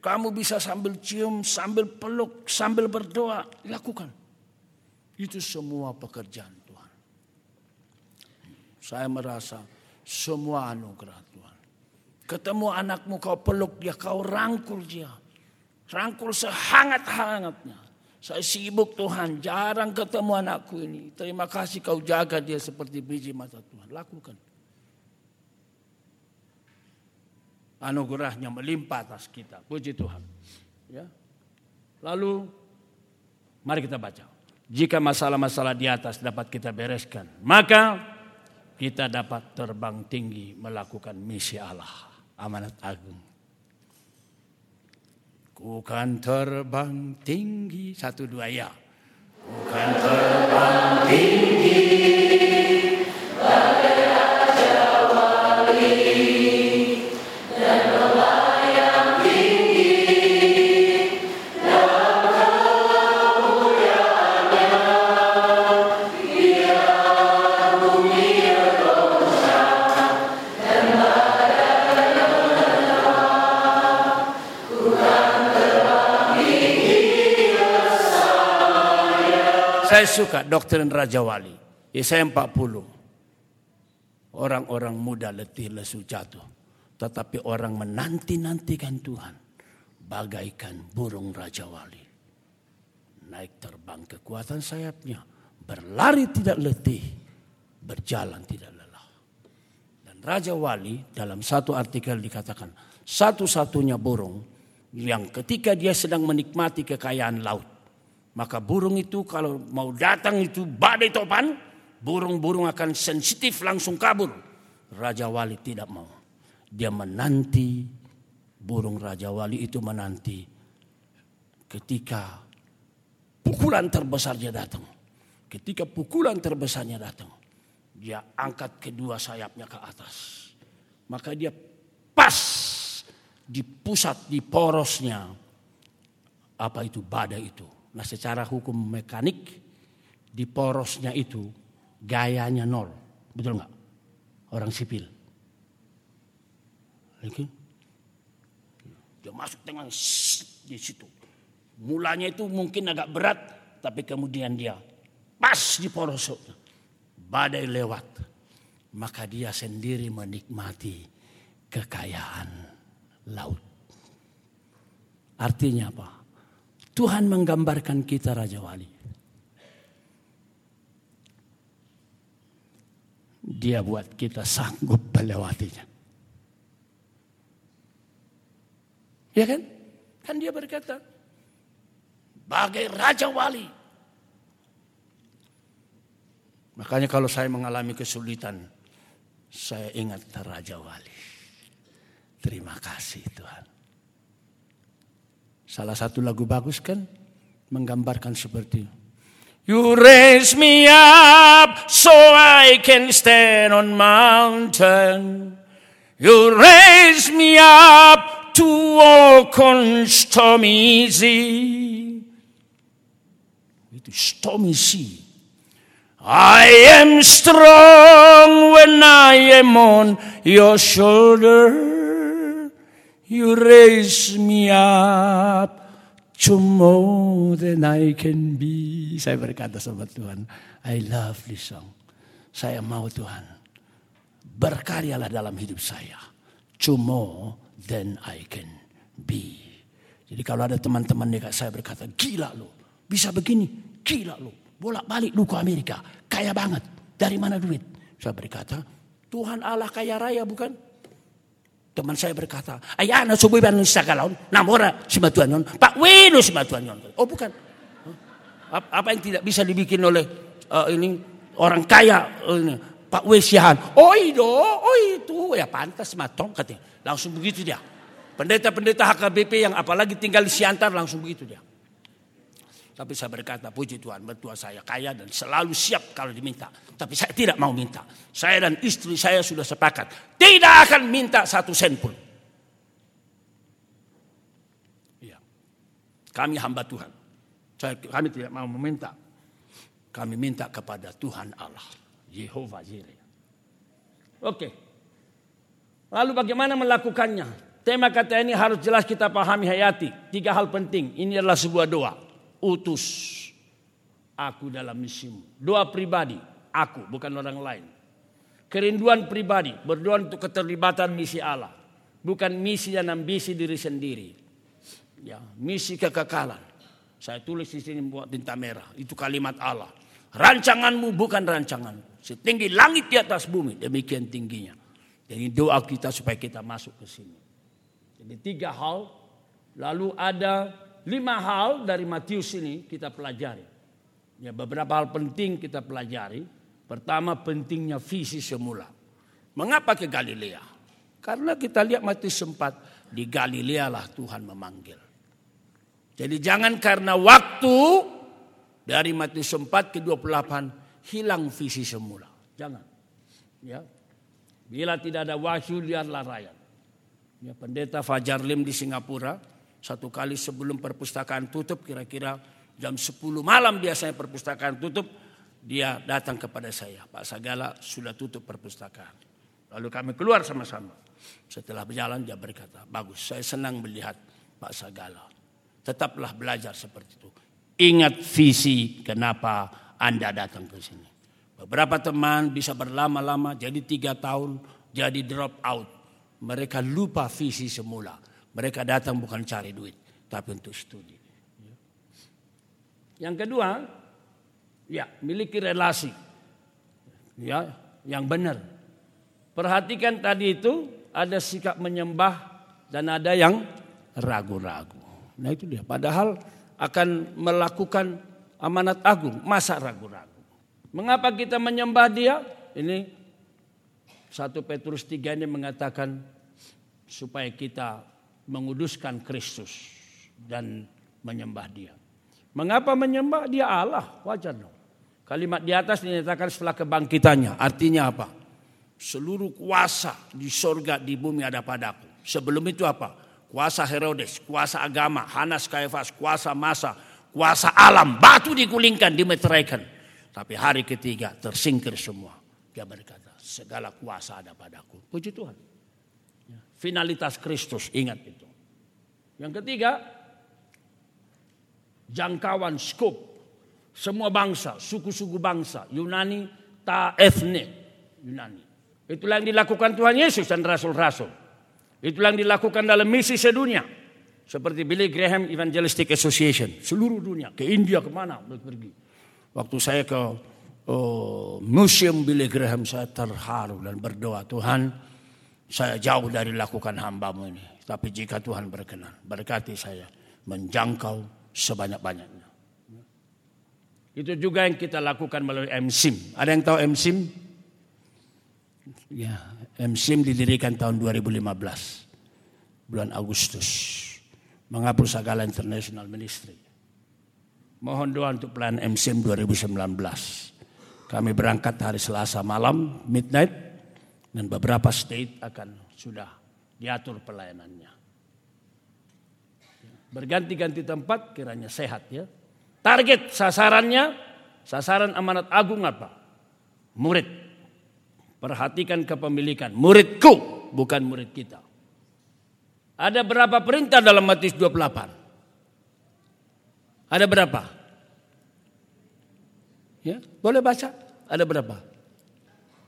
kamu bisa sambil cium, sambil peluk, sambil berdoa, lakukan. Itu semua pekerjaan. Saya merasa semua anugerah Tuhan. Ketemu anakmu kau peluk dia, kau rangkul dia. Rangkul sehangat-hangatnya. Saya sibuk Tuhan, jarang ketemu anakku ini. Terima kasih kau jaga dia seperti biji mata Tuhan. Lakukan. Anugerahnya melimpah atas kita. Puji Tuhan. Ya. Lalu mari kita baca. Jika masalah-masalah di atas dapat kita bereskan, maka kita dapat terbang tinggi melakukan misi Allah. Amanat agung. Ku kan terbang tinggi. Satu dua ya. Ku kan terbang tinggi. Suka doktrin Raja Wali. Yesaya 40. Orang-orang muda letih lesu jatuh. Tetapi orang menanti-nantikan Tuhan. Bagaikan burung Raja Wali. Naik terbang kekuatan sayapnya. Berlari tidak letih. Berjalan tidak lelah. Dan Raja Wali dalam satu artikel dikatakan. Satu-satunya burung yang ketika dia sedang menikmati kekayaan laut maka burung itu kalau mau datang itu badai topan, burung-burung akan sensitif langsung kabur. Raja Wali tidak mau. Dia menanti, burung Raja Wali itu menanti ketika pukulan terbesarnya datang. Ketika pukulan terbesarnya datang, dia angkat kedua sayapnya ke atas. Maka dia pas di pusat, di porosnya. Apa itu badai itu Nah secara hukum mekanik di porosnya itu gayanya nol. Betul nggak? Orang sipil. Oke. Dia masuk dengan di situ. Mulanya itu mungkin agak berat, tapi kemudian dia pas di poros badai lewat. Maka dia sendiri menikmati kekayaan laut. Artinya apa? Tuhan menggambarkan kita Raja Wali. Dia buat kita sanggup melewatinya. Ya kan? Kan dia berkata, bagai Raja Wali. Makanya kalau saya mengalami kesulitan, saya ingat Raja Wali. Terima kasih Tuhan. Salah satu lagu bagus kan menggambarkan seperti You raise me up so I can stand on mountain. You raise me up to walk on stormy sea. Itu stormy sea. I am strong when I am on your shoulder. You raise me up to more than I can be. Saya berkata sama Tuhan, I love this song. Saya mau Tuhan berkaryalah dalam hidup saya. To more than I can be. Jadi kalau ada teman-teman dekat saya berkata, gila lo, bisa begini, gila lo. Bolak balik lu ke Amerika, kaya banget. Dari mana duit? Saya berkata, Tuhan Allah kaya raya bukan? Teman saya berkata, ayana subuh ban sakalaun, namora si matuan Pak Weno si matuan Oh bukan. Apa yang tidak bisa dibikin oleh uh, ini orang kaya uh, ini, Pak Wesihan. Oh itu, oh itu. Ya pantas matong katanya. Langsung begitu dia. Pendeta-pendeta HKBP yang apalagi tinggal di Siantar langsung begitu dia. Tapi saya berkata, puji Tuhan, mertua saya kaya dan selalu siap kalau diminta. Tapi saya tidak mau minta. Saya dan istri saya sudah sepakat. Tidak akan minta satu sen pun. Iya. Kami hamba Tuhan. Saya, kami tidak mau meminta. Kami minta kepada Tuhan Allah. Yehova Jireh. Oke. Lalu bagaimana melakukannya? Tema kata ini harus jelas kita pahami hayati. Tiga hal penting. Ini adalah sebuah doa. Utus aku dalam misimu. Doa pribadi. Aku bukan orang lain. Kerinduan pribadi. Berdoa untuk keterlibatan misi Allah. Bukan misi dan ambisi diri sendiri. Ya, misi kekekalan. Saya tulis di sini buat tinta merah. Itu kalimat Allah. Rancanganmu bukan rancangan. Setinggi langit di atas bumi, demikian tingginya. Jadi doa kita supaya kita masuk ke sini. Jadi tiga hal, lalu ada lima hal dari Matius ini kita pelajari. Ya, beberapa hal penting kita pelajari. Pertama pentingnya visi semula. Mengapa ke Galilea? Karena kita lihat Matius sempat di Galilea lah Tuhan memanggil. Jadi jangan karena waktu dari Matius 4 ke 28 hilang visi semula. Jangan. Ya. Bila tidak ada wahyu lihatlah rakyat. Ya, pendeta Fajar Lim di Singapura satu kali sebelum perpustakaan tutup kira-kira jam 10 malam biasanya perpustakaan tutup dia datang kepada saya Pak Sagala sudah tutup perpustakaan lalu kami keluar sama-sama setelah berjalan dia berkata bagus saya senang melihat Pak Sagala tetaplah belajar seperti itu ingat visi kenapa anda datang ke sini. Beberapa teman bisa berlama-lama jadi tiga tahun jadi drop out. Mereka lupa visi semula. Mereka datang bukan cari duit tapi untuk studi. Yang kedua, ya miliki relasi ya yang benar. Perhatikan tadi itu ada sikap menyembah dan ada yang ragu-ragu. Nah itu dia. Padahal akan melakukan amanat agung, masa ragu-ragu. Mengapa kita menyembah dia? Ini satu Petrus 3 ini mengatakan supaya kita menguduskan Kristus dan menyembah dia. Mengapa menyembah dia Allah? Wajar dong. Kalimat di atas dinyatakan setelah kebangkitannya. Artinya apa? Seluruh kuasa di sorga, di bumi ada padaku. Sebelum itu apa? Kuasa Herodes, kuasa agama, Hanas Kaifas, kuasa masa, kuasa alam, batu digulingkan, dimeteraikan. Tapi hari ketiga tersingkir semua. Dia berkata, segala kuasa ada padaku. Puji Tuhan. Finalitas Kristus, ingat itu. Yang ketiga, jangkauan skop. Semua bangsa, suku-suku bangsa, Yunani, ta etne, Yunani. Itulah yang dilakukan Tuhan Yesus dan Rasul-Rasul. Itulah yang dilakukan dalam misi sedunia. Seperti Billy Graham Evangelistic Association. Seluruh dunia. Ke India ke mana pergi. Waktu saya ke oh, Museum Billy Graham saya terharu dan berdoa. Tuhan saya jauh dari lakukan hambamu ini. Tapi jika Tuhan berkenan. Berkati saya menjangkau sebanyak-banyaknya. Itu juga yang kita lakukan melalui MSIM. Ada yang tahu MSIM? Ya, MSIM didirikan tahun 2015. Bulan Agustus menghapus segala international ministry. Mohon doa untuk plan MCM 2019. Kami berangkat hari Selasa malam, midnight, Dan beberapa state akan sudah diatur pelayanannya. Berganti-ganti tempat kiranya sehat ya. Target sasarannya, sasaran amanat agung apa? Murid. Perhatikan kepemilikan. Muridku, bukan murid kita. Ada berapa perintah dalam Matius 28? Ada berapa? Ya, boleh baca? Ada berapa?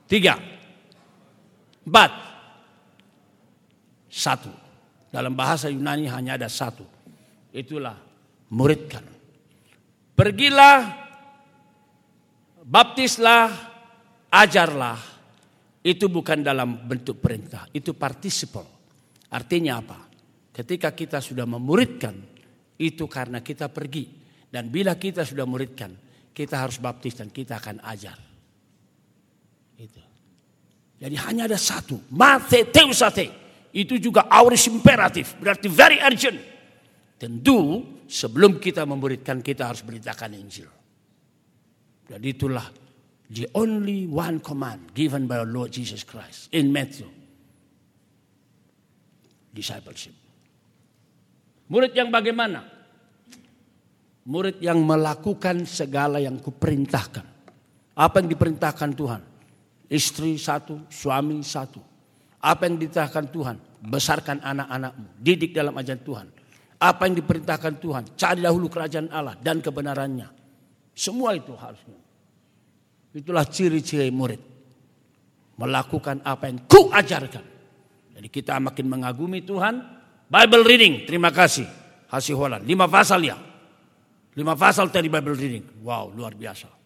Tiga. Empat. Satu. Dalam bahasa Yunani hanya ada satu. Itulah muridkan. Pergilah, baptislah, ajarlah. Itu bukan dalam bentuk perintah, itu participle. Artinya apa? Ketika kita sudah memuridkan, itu karena kita pergi. Dan bila kita sudah muridkan, kita harus baptis dan kita akan ajar. Itu. Jadi hanya ada satu. Mate teusate. Itu juga auris imperatif. Berarti very urgent. Tentu sebelum kita memuridkan kita harus beritakan Injil. Dan itulah the only one command given by our Lord Jesus Christ in Matthew. Discipleship. Murid yang bagaimana? Murid yang melakukan segala yang kuperintahkan. Apa yang diperintahkan Tuhan? Istri satu, suami satu. Apa yang diperintahkan Tuhan? Besarkan anak-anakmu. Didik dalam ajaran Tuhan. Apa yang diperintahkan Tuhan? Cari dahulu kerajaan Allah dan kebenarannya. Semua itu harusnya. Itulah ciri-ciri murid. Melakukan apa yang ku ajarkan. Jadi kita makin mengagumi Tuhan. Bible reading, terima kasih. Hasih Holland, lima pasal ya. Lima pasal tadi Bible reading. Wow, luar biasa.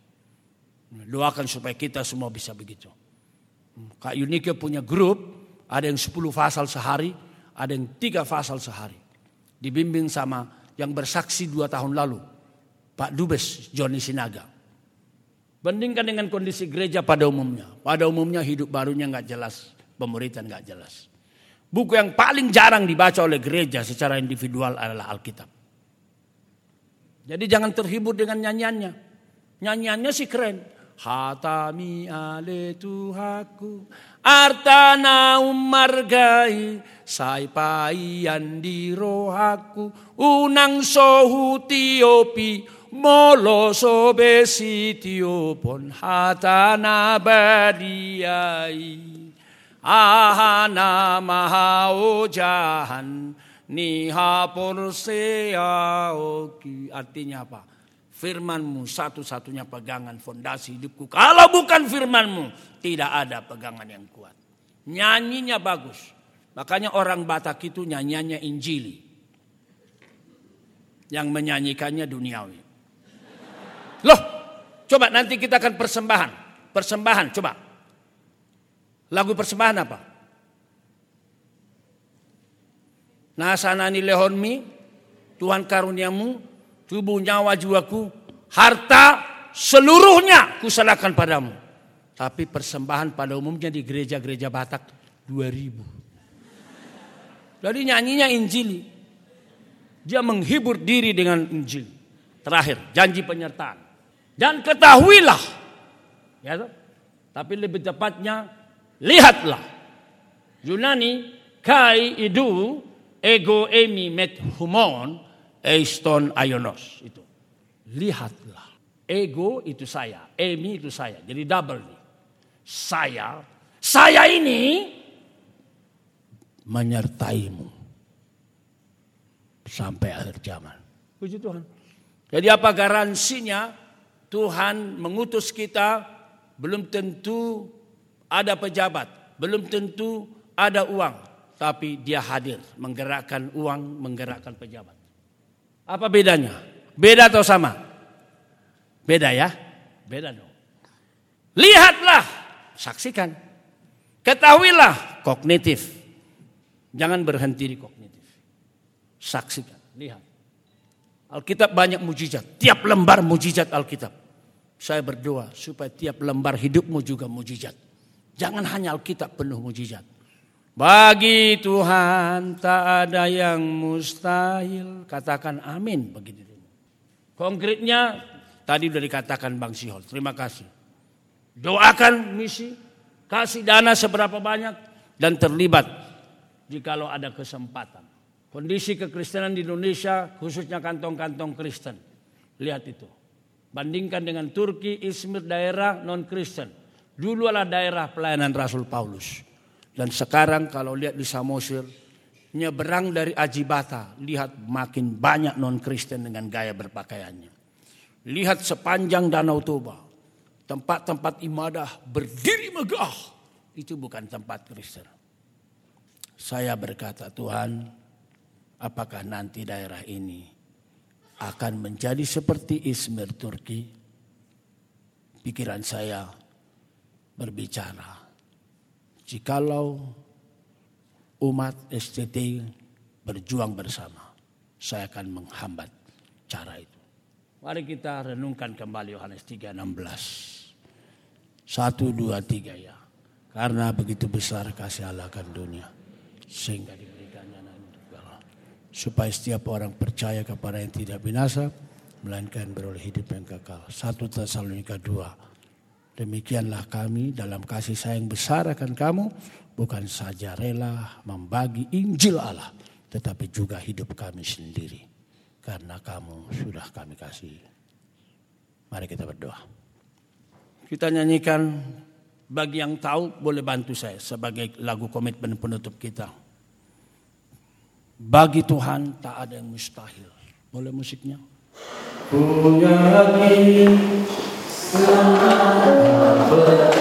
Doakan supaya kita semua bisa begitu. Kak Yunike punya grup, ada yang 10 pasal sehari, ada yang tiga pasal sehari. Dibimbing sama yang bersaksi dua tahun lalu, Pak Dubes Joni Sinaga. Bandingkan dengan kondisi gereja pada umumnya. Pada umumnya hidup barunya nggak jelas, pemuritan nggak jelas. Buku yang paling jarang dibaca oleh gereja secara individual adalah Alkitab. Jadi jangan terhibur dengan nyanyiannya. Nyanyiannya sih keren. Hatami ale Tuhaku artana umargai sai paian di rohaku. Unang sohu tiopi molo sobesi tiopon hatana badiai. Ahana mahao jahan niha porseaoki artinya apa Firmanmu satu-satunya pegangan fondasi hidupku. Kalau bukan firmanmu, tidak ada pegangan yang kuat. Nyanyinya bagus. Makanya orang Batak itu nyanyiannya Injili. Yang menyanyikannya duniawi. Loh, coba nanti kita akan persembahan. Persembahan, coba. Lagu persembahan apa? Nasanani lehonmi, Tuhan karuniamu, tubuh nyawa jiwaku, harta seluruhnya kuserahkan padamu. Tapi persembahan pada umumnya di gereja-gereja Batak 2000. Jadi nyanyinya Injili. Dia menghibur diri dengan Injil. Terakhir, janji penyertaan. Dan ketahuilah. Ya, tapi lebih tepatnya, lihatlah. Yunani, kai idu, ego emi met humon, Eiston Ionos itu. Lihatlah. Ego itu saya, emi itu saya. Jadi double nih. Saya, saya ini menyertaimu sampai akhir zaman. Puji Tuhan. Jadi apa garansinya Tuhan mengutus kita belum tentu ada pejabat, belum tentu ada uang, tapi dia hadir menggerakkan uang, menggerakkan pejabat. Apa bedanya? Beda atau sama? Beda ya? Beda dong. Lihatlah, saksikan. Ketahuilah kognitif. Jangan berhenti di kognitif. Saksikan, lihat. Alkitab banyak mujizat. Tiap lembar mujizat Alkitab. Saya berdoa supaya tiap lembar hidupmu juga mujizat. Jangan hanya Alkitab penuh mujizat. Bagi Tuhan tak ada yang mustahil. Katakan amin begitu. Konkretnya tadi sudah dikatakan Bang Sihol. Terima kasih. Doakan misi, kasih dana seberapa banyak, dan terlibat jikalau ada kesempatan. Kondisi kekristenan di Indonesia, khususnya kantong-kantong Kristen. Lihat itu. Bandingkan dengan Turki, Izmir daerah non-Kristen. Dulu adalah daerah pelayanan Rasul Paulus. Dan sekarang kalau lihat di Samosir, nyeberang dari Ajibata, lihat makin banyak non-Kristen dengan gaya berpakaiannya. Lihat sepanjang Danau Toba, tempat-tempat ibadah berdiri megah. Itu bukan tempat Kristen. Saya berkata, Tuhan, apakah nanti daerah ini akan menjadi seperti Izmir Turki? Pikiran saya berbicara. Jikalau umat STT berjuang bersama, saya akan menghambat cara itu. Mari kita renungkan kembali Yohanes 3:16. Satu, dua, tiga ya. Karena begitu besar kasih Allah akan dunia. Sehingga diberikannya supaya setiap orang percaya kepada yang tidak binasa melainkan beroleh hidup yang kekal. Satu Tesalonika 2. Demikianlah kami dalam kasih sayang besar akan kamu bukan saja rela membagi Injil Allah tetapi juga hidup kami sendiri karena kamu sudah kami kasih. Mari kita berdoa. Kita nyanyikan bagi yang tahu boleh bantu saya sebagai lagu komitmen penutup kita. Bagi Tuhan tak ada yang mustahil. Boleh musiknya? Punya berdiri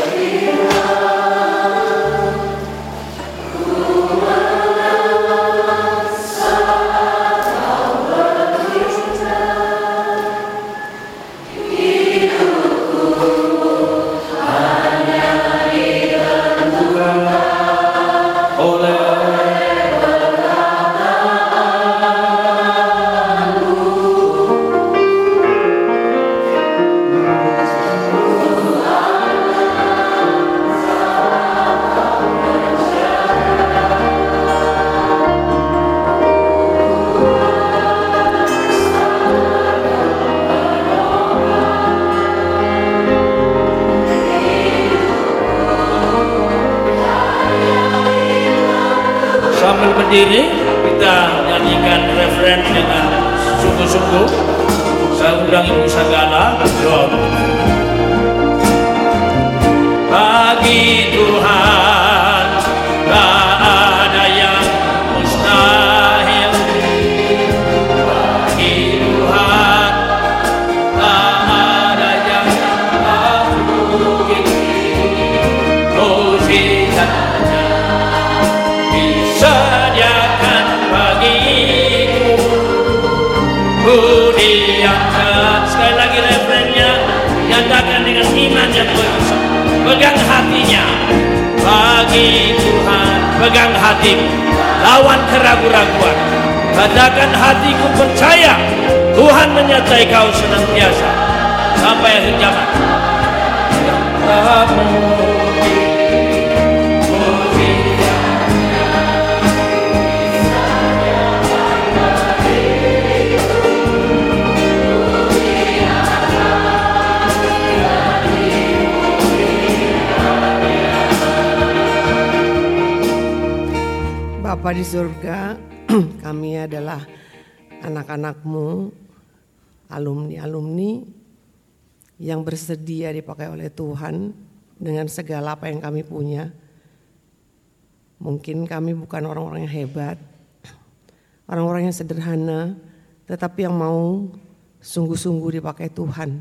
nyatakan dengan iman yang berusaha pegang hatinya. Bagi Tuhan pegang hati. Lawan keraguan-raguan. Katakan hatiku percaya Tuhan menyertai kau senantiasa. Sampai akhir zaman Bapa di surga, kami adalah anak-anakmu, alumni-alumni yang bersedia dipakai oleh Tuhan dengan segala apa yang kami punya. Mungkin kami bukan orang-orang yang hebat, orang-orang yang sederhana, tetapi yang mau sungguh-sungguh dipakai Tuhan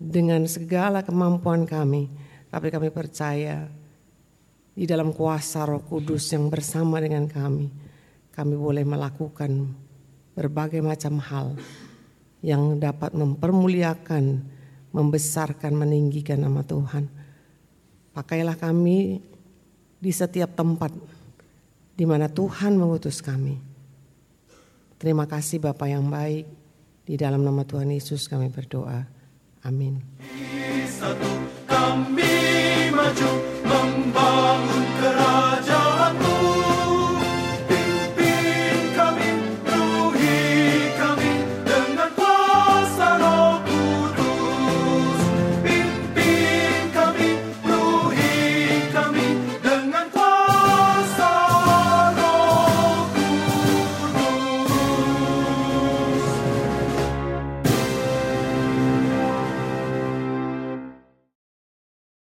dengan segala kemampuan kami. Tapi kami percaya di dalam kuasa Roh Kudus yang bersama dengan kami, kami boleh melakukan berbagai macam hal yang dapat mempermuliakan, membesarkan, meninggikan nama Tuhan. Pakailah kami di setiap tempat di mana Tuhan mengutus kami. Terima kasih Bapak yang baik. Di dalam nama Tuhan Yesus kami berdoa. Amin. Satu kami maju membangun kerajaan